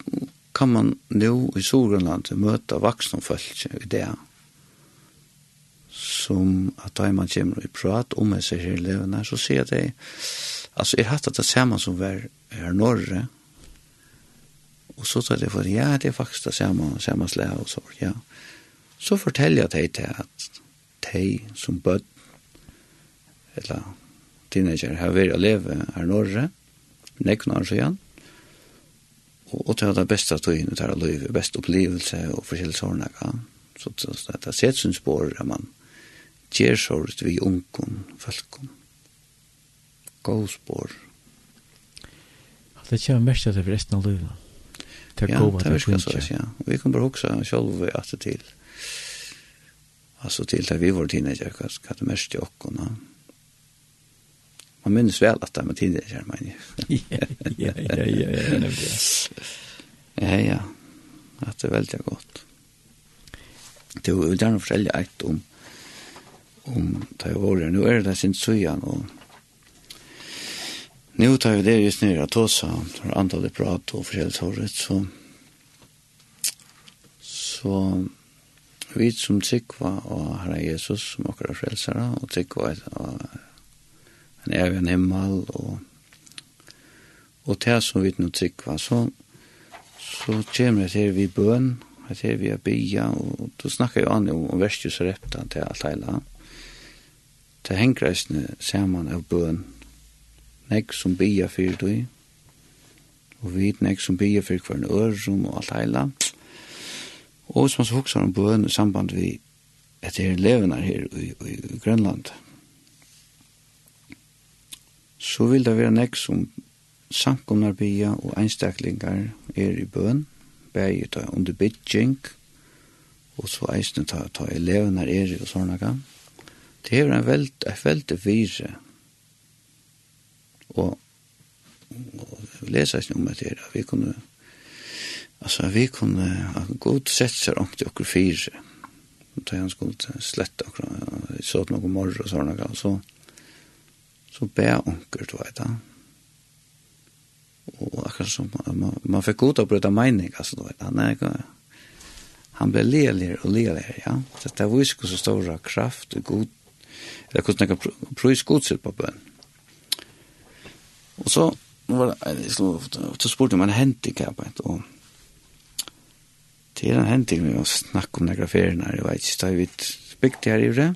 kan man nu i Sorgrønland møte vaksne folk i det som at da man kommer i prat om jeg ser her levende, så sier jeg det, altså jeg hatt at det samme som var her Norge, og så tar det for, ja, det er faktisk det samme, samme slag og så, ja. Så forteller jeg det til at de som bød, eller teenager, har vært å leve her Norge, nekken år siden, og det var det beste tøyene der av livet, beste opplevelse og forskjellige sårene. Ja. Så så det er sett sin spår at man gjør såret vi ungen, folkene. God spår.
Det kommer mest til resten av livet. Det
ja, det virker så, ja. Vi kan bare huske selv at det til. Altså til det vi var teenager, hva er det mest til åkken, ja. Man minns väl att det var tidigare, jag menar.
Ja, ja, ja, ja, ja,
ja, ja, att det är väldigt gott. Det vill gärna försäljning ett om om det här året. Nu är det sin sujan och nu tar vi det just nu att ta sig för antalet prat och försäljningsåret så så vi som tryggva och Herre Jesus som åker av frälsare och tryggva och en evig himmel og og til som vi nå trykker så så kommer det til vi bøn at her vi er bya og du snakker jo an om verstjus repta til alt heila. Til hengreisne man av bøn. Nek som bya fyrir du og vi nek som bya fyrir hver en ørum og alt heila. Og hvis man så hoksar om bøn i samband vi etter her levenar her i, i, i Grønland så vil det være nek som samkomnar og einstaklingar er i bøn, bæg ta under bygging, og så eisne ta, ta elevene er i og sånne gang. Det er en veld, et veldig vire. Og, og vi leser eisne om at det er vi kunne altså vi kunne ha god sett seg om til okkur fire. Da hans skulle slett okkur, sånn okkur morgen og sånne gang, så så bæ onker, du vet da. Og akkurat som man, man, fikk god å bryta mening, altså, du vet da. Nei, han ble leligere og leligere, ja. Så det var ikke så stor kraft og god, eller hvordan jeg kan prøys godsild på bøn. Og så, nå var det, så spurte jeg om en handicap, og det er en handicap, vi må snakke om negra ferien her, jeg vet ikke, da vi bygde her i det,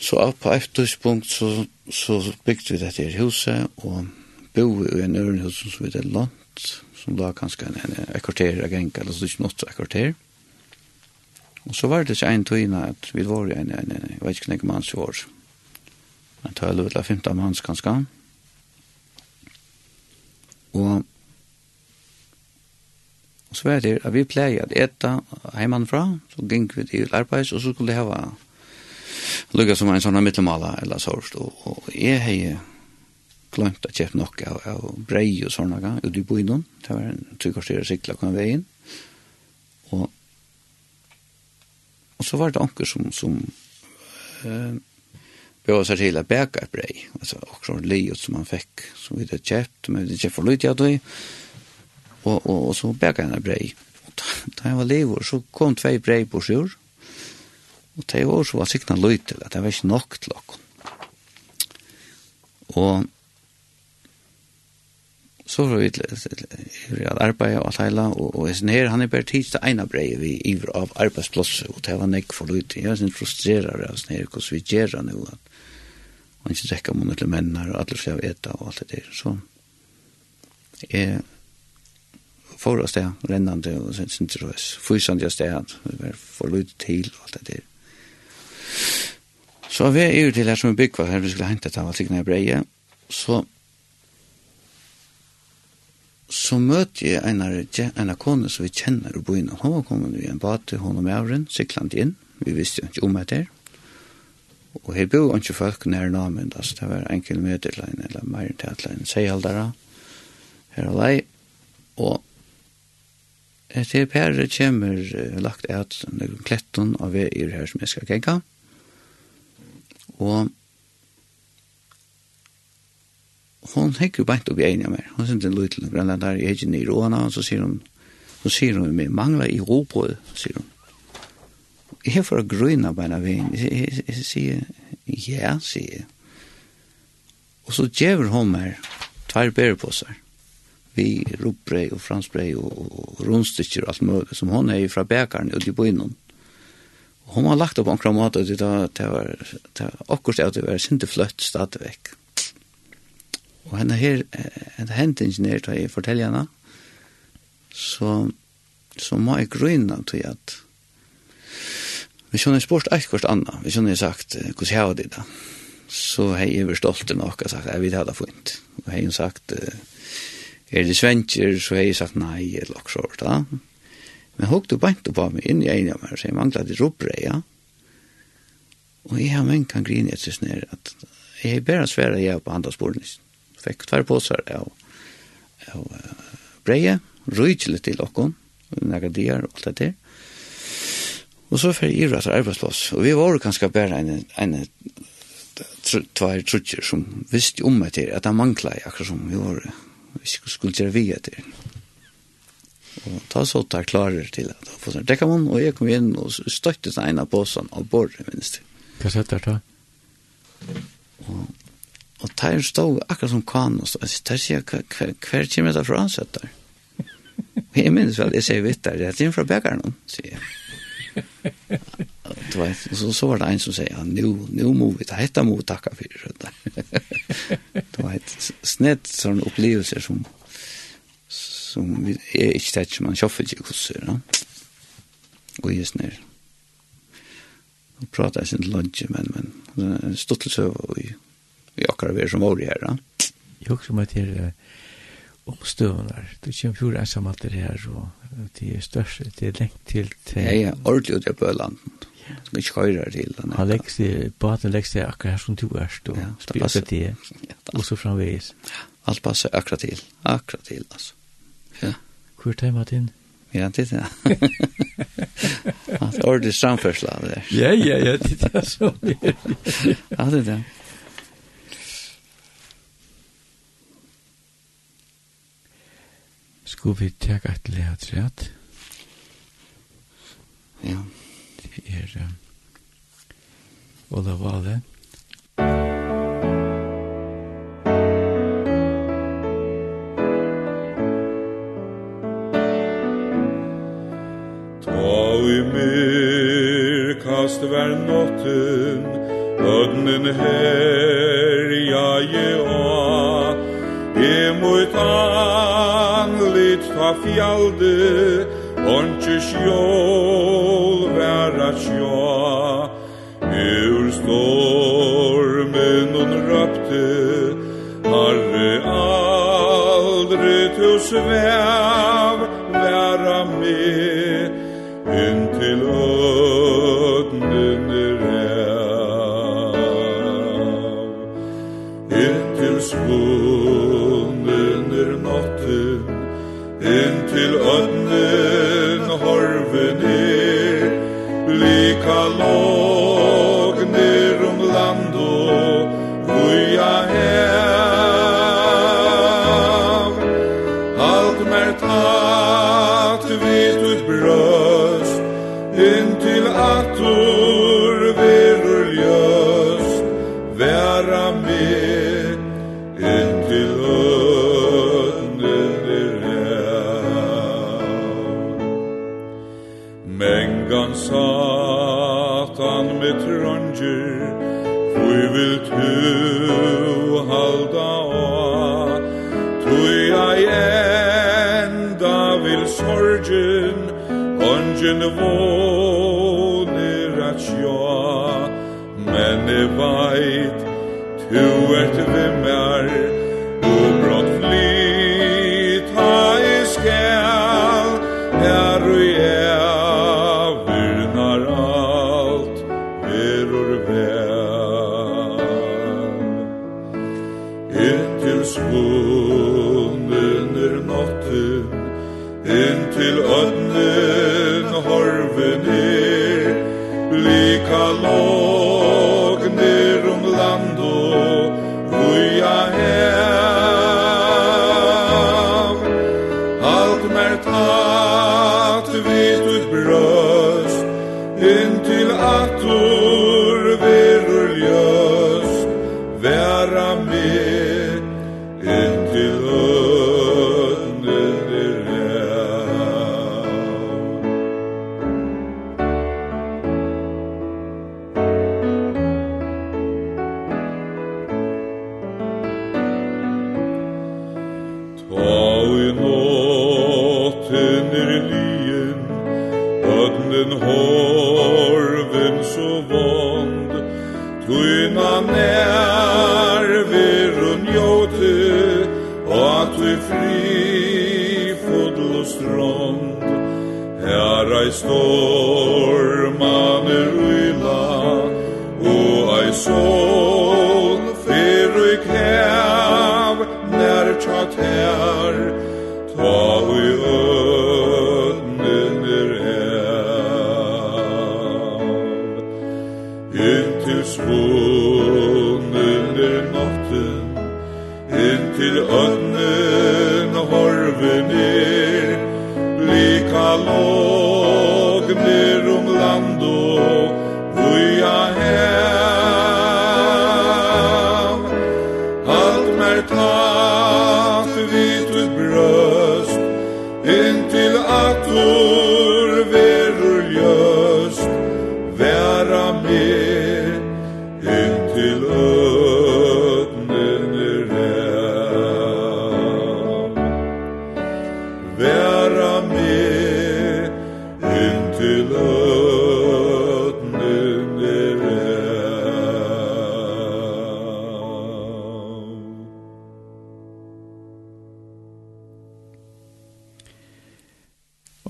Så på et tidspunkt så, så bygde vi dette her huset, og bo i en øren hus som vi hadde lånt, som da kanskje en, en, en kvarter av genka, eller så ikke noe av kvarter. Og så var det ikke en tøyne at vi var i en, en, en jeg vet ikke noen manns i år, en 12 eller 15 manns kanskje. Og, og så var det at vi pleier at eta hjemmefra, så gikk vi til arbeids, og så skulle det hava lukka som en sånn mittelmala eller sårst, og, og jeg hei glemt at kjøpt nok av, av brei og sånne gang, og i noen, det var en trykkårstere sikla kom veien, og, og så var det anker som, som eh, bjør seg til å bæka et brei, altså også liot som han fikk, som vi hadde kjøpt, men vi hadde kjøpt for lyt, ja, og, og, og, og så bæka en et brei, og da, da jeg var livet, så kom tvei brei på sjur, Og det var så var sikna løy til at det var ikke nok til okkur. Og så var vi til at arbeid og alt heila, og, og jeg her, han er bare tids til eina brei vi iver av arbeidsplass, og det var nek for løy til. Jeg synes frustrerar av sånn her, hvordan vi gjør det nå, at man ikke drekker munnet til mennar, og alle skal eta og alt det der. Så jeg får oss det, rennande og sånn, sin sin sin sin sin sin sin sin sin sin sin sin sin sin sin sin Så vi er jo til her som en byggvar her vi skulle hente til han sikkert breie, så så møtte jeg en av en av kone som vi kjenner i byen. Hun var kommet i en bate, hun og mævren, siklant inn. Vi visste jo ikke om etter. Og her bor ikke folk nær namen, da, så det var en kilometer til en, eller mer til et eller annet seihaldere. Her og lei. Og etter Per kommer lagt et kletten av veier her som jeg skal kjenne og hon hekker bænt opp i egne av meg. Hon synes en liten grønlandar, jeg hekker i råna, og så sier hun, så sier hun, vi mangler i råbrød, sier hun. Jeg er for å grøyna bæna veien. Jeg sier, ja, sier jeg. Og så djever hon meg, tar bære på seg. Vi ropbrei og fransbrei og, rundstykker og alt mulig, som hon er fra bækaren og de bøynen hon har lagt upp en kramat och det var det var det akkurat att det var synte flött stad veck. Och henne här en hänt ingenjör tar jag fortälja henne. Så så må jag grunna till att vi känner spørst ett kort anna. Vi känner sagt hvordan jeg har det da? Så hej över stolten och sagt jeg vet hva det hade fint. Och hej sagt er det svenskar så hej sagt nei, eller också så där. Men hukk du bænt på meg inn i en av meg, så jeg manglet det ropbrei, ja. Og jeg har menn kan grine etter sånn her, at jeg er bare svære jeg på andre sporene. Fikk tvær påsar av, av breie, rujtjelig til okkon, nægge dier og alt det der. Og så fyrir jeg rett arbeidsplass, og vi var kanskje bare en, en tvær trutjer som visste om meg til, at han manglet akkurat som vi var, vi skulle gjøre vi etter. Og ta så ta klarer til at få får sånn dekka man, og jeg kom inn og støtte seg en av båsen av bordet, minst.
Hva sett der da?
Og, og ta en stå akkurat som kan, og stå, der sier jeg, hver kommer det fra ansett der? Og jeg minnes vel, jeg sier vitt der, det er fra bækeren, sier jeg. Du vet, så, så var det en som sier, ja, nu, nu må vi ta hetta mot takka for det. Du vet, snett sånne opplevelser som som vi er ikke tett som man kjoffer ikke hvordan da. Og just nere. Og prater jeg sin lunge, men, men stått til søv og vi akkurat vi er som var i her da.
Jeg også må til omstøvner. Du kommer fjord ensam alt det her, og det er størst, det er lengt til... til...
Ja, ja, ordentlig ut i Bøland. Ja. Skal ikke høyre til den.
Han legger seg, baden legger seg akkurat her som du er, og
ja,
spiller til, og så framvegis.
Ja, alt passer akkurat til, akkurat til, altså.
Hvor tar man inn?
Ja, det er det. Han er ordentlig samførsel av det.
Ja, ja, ja, det er så.
Ja, det er det.
Skulle vi tjekke et leatræt?
Ja.
Det er um, Ola Vale.
Ja. var notten Ögnen herja je a E mot anlit ta fjalde Ontsjøs jål væra sjå Ur stormen hon røpte Harre aldri tu svær Inntil ødnen horven er Lika lov egen vår.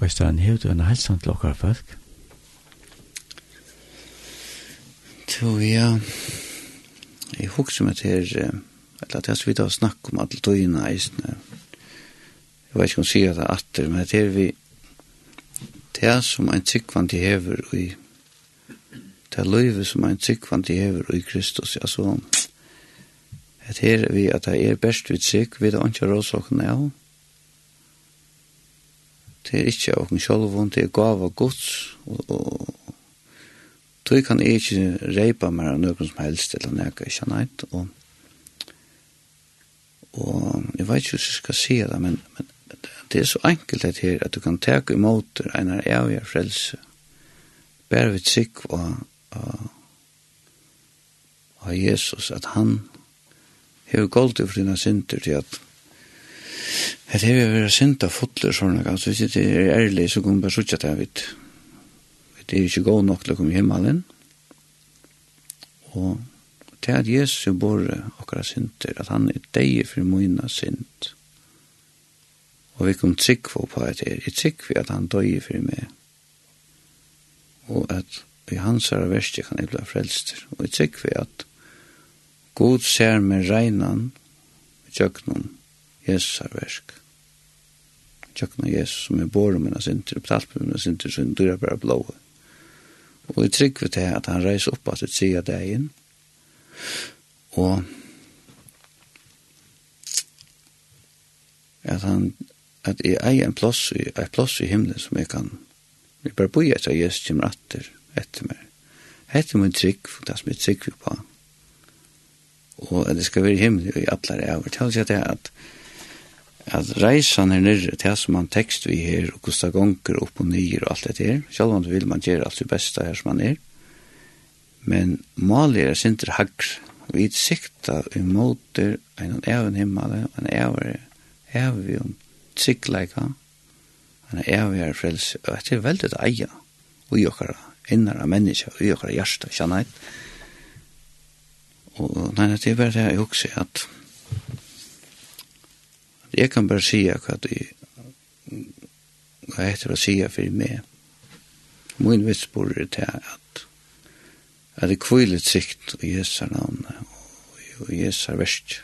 Og i
stedet, hever du en helsan til okkar folk?
Jo, ja. Jeg husker meg til, eller at jeg så vidt å snakke om alle tøyene eisene. Jeg vet ikke om jeg sier det atter, men det er vi, det er som en tryggvand i hever i, det er løyve som en tryggvand i hever i Kristus, altså, det er vi at det er best vi trygg, vi er ikke rådsåkene av, ja Det er ikke av oss selv, det er gav av gods, og, og tog kan jeg ikke reipa mer av noen som helst, eller noe jeg ikke har og, og jeg vet ikke hvordan jeg skal si det, men, men det er så enkelt det her, at du kan teke imot en av evige frelse, bare vidt sikk og, og, og Jesus, at han hever gold i for dine synder til at Det er jo vært sint av fotler sånn, altså hvis det er ærlig så kommer bare suttet jeg vet. Det er ikke god nok til å komme hjemme alene. Og det er at Jesus bor akkurat sinter, at han er deg for mine sint. Og vi kom trygg for på at det er trygg for at han døg for meg. Og at i hans er verste kan jeg bli frelst. Og jeg trygg for at God ser med regnen, i tjøkkenen Jesus er versk. Tjøkna Jesus som er bor om hennes inter, og betalt på hennes inter, så hun dyrer bare blåa. Og jeg trygg til at han reiser opp at det sier deg inn, og at han at jeg eier en plass, i, en plass i himmelen som jeg kan vi bare bor etter Jesus kommer atter etter meg hette min trygg for det som jeg trygg på og at det skal være himmelen i atler jeg over til å at at reisan er nere, til som man tekst vi her, og hvordan gonger opp og nyer og alt det her, selv om det vil man gjøre alt det beste her som man er, men maler er sinter hagr, vi sikta imoter en en himmel, en evn evn tryggleika, en evn frelse, og det er veldig det eia, og i okkara, innara menneska, og i okkara hjärsta, kjannet, og nei, det er bare det jeg også at, Jeg kan bare si hva du hva heter å si for meg. Min vitsbord er til at at det kvilet sikt og Jesu navn og Jesu verst.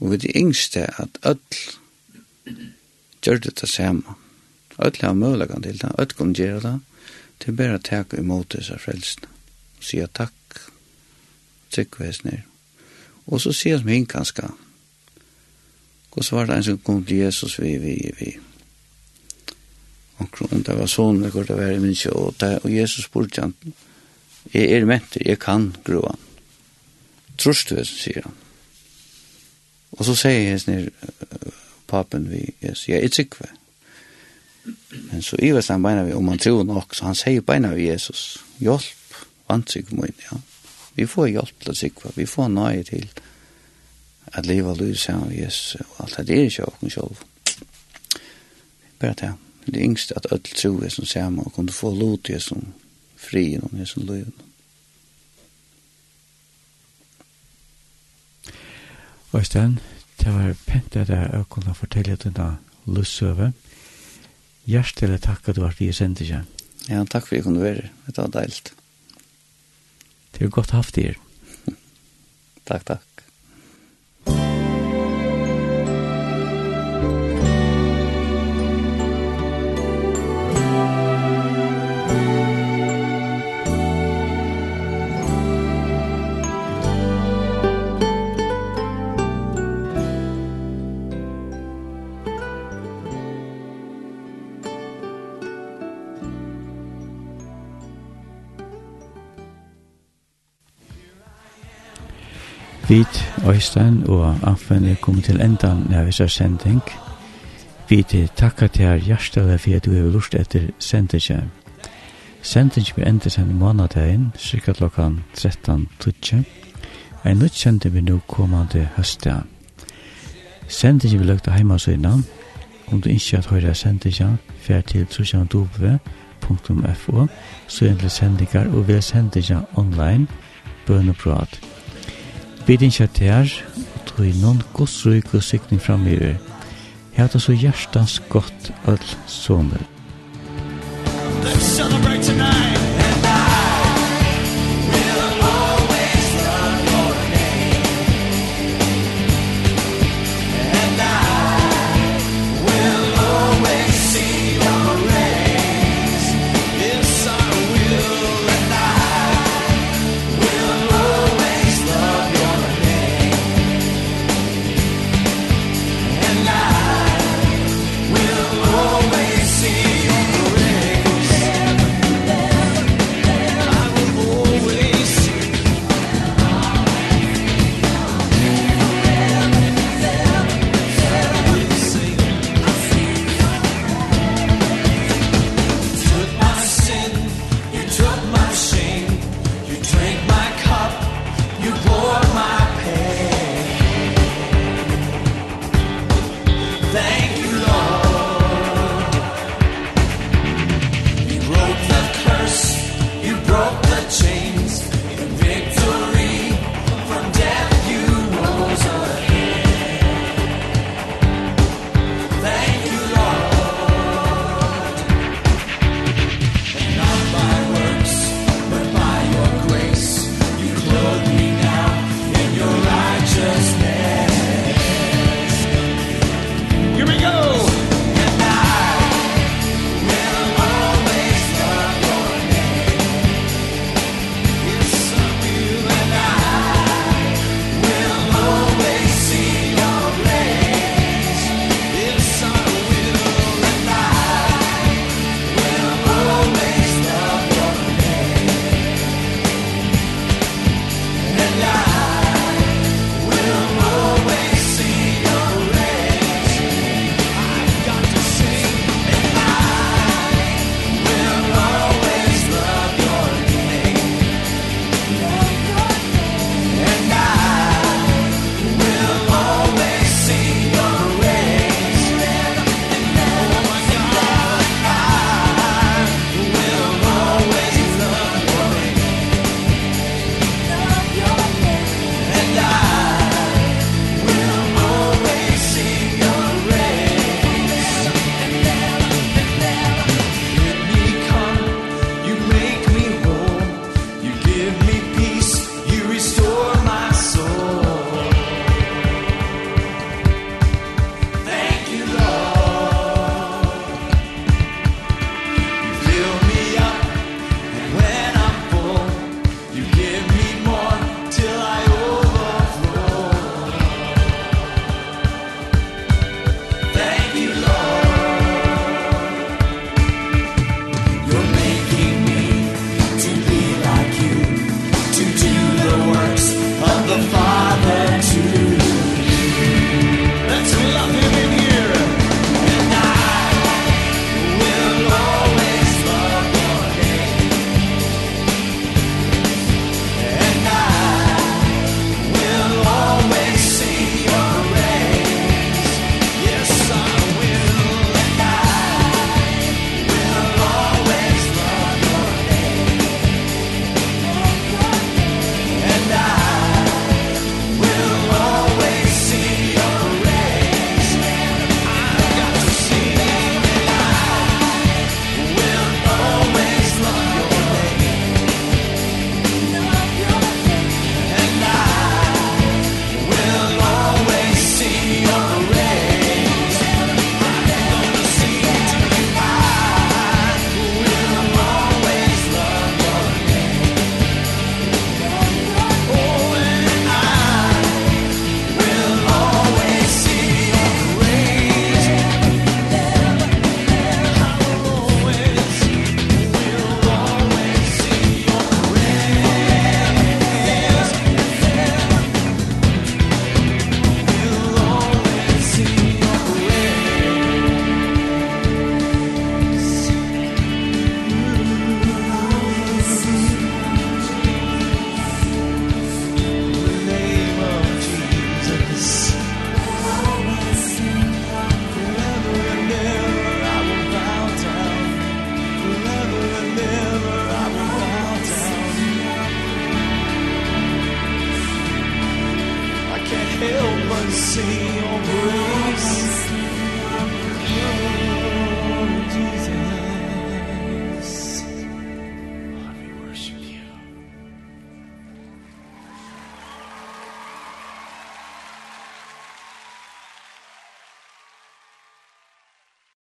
Og vi det yngste at ødel gjør det det samme. Ødel har mulighet til det. Ødel kan gjøre det. Det er bare å ta imot disse frelsene. Og sier takk. Trykker vi ned. Og så sier vi henne kanskje Og så var det en som kom til Jesus vi, vi, vi. Og om det var sånn, det går det være minst, og, det, og Jesus spurte han, jeg er mentor, jeg kan grua. Trorst du, sier han. Og så sier jeg snir, papen vi, Jesus, jeg er tryggve. Men så ivast han beina vi, om han tror nok, så han sier beina vi Jesus, hjelp, vantrygg min, ja. Vi får hjelp til tryggve, vi får nøye til det at leva lyd saman vi Jesus, og alt det er ikke åkken sjolv. Bare det, det er yngst at alt tro er som saman, og kunne få lot i som fri innom i som lyd.
lyr. Øystein, det var pent at jeg kunne fortelle denne lussøve. Hjertelig takk at du har vært i sendingen.
Ja, takk for at jeg kunne være. Det var deilt.
Det er godt haft i er.
takk, takk.
Vit, Øystein og Amfen er kommet til endan av disse sending. Vi til takka til her hjertelig for at du har lust etter sendingen. Sendingen blir endet sen i månadagen, cirka klokkan 13.20. En nytt sending blir nå kommande høstet. Sendingen blir lagt av heimasøyna. Om du ikke har høyre sendingen, fer til trusjandove.fo, så er det sendinger og vil sendingen online, bønn. Vi din kjørt her, og tog noen godsryk og sikning framgiver. Heta så hjertans godt
øl sommer.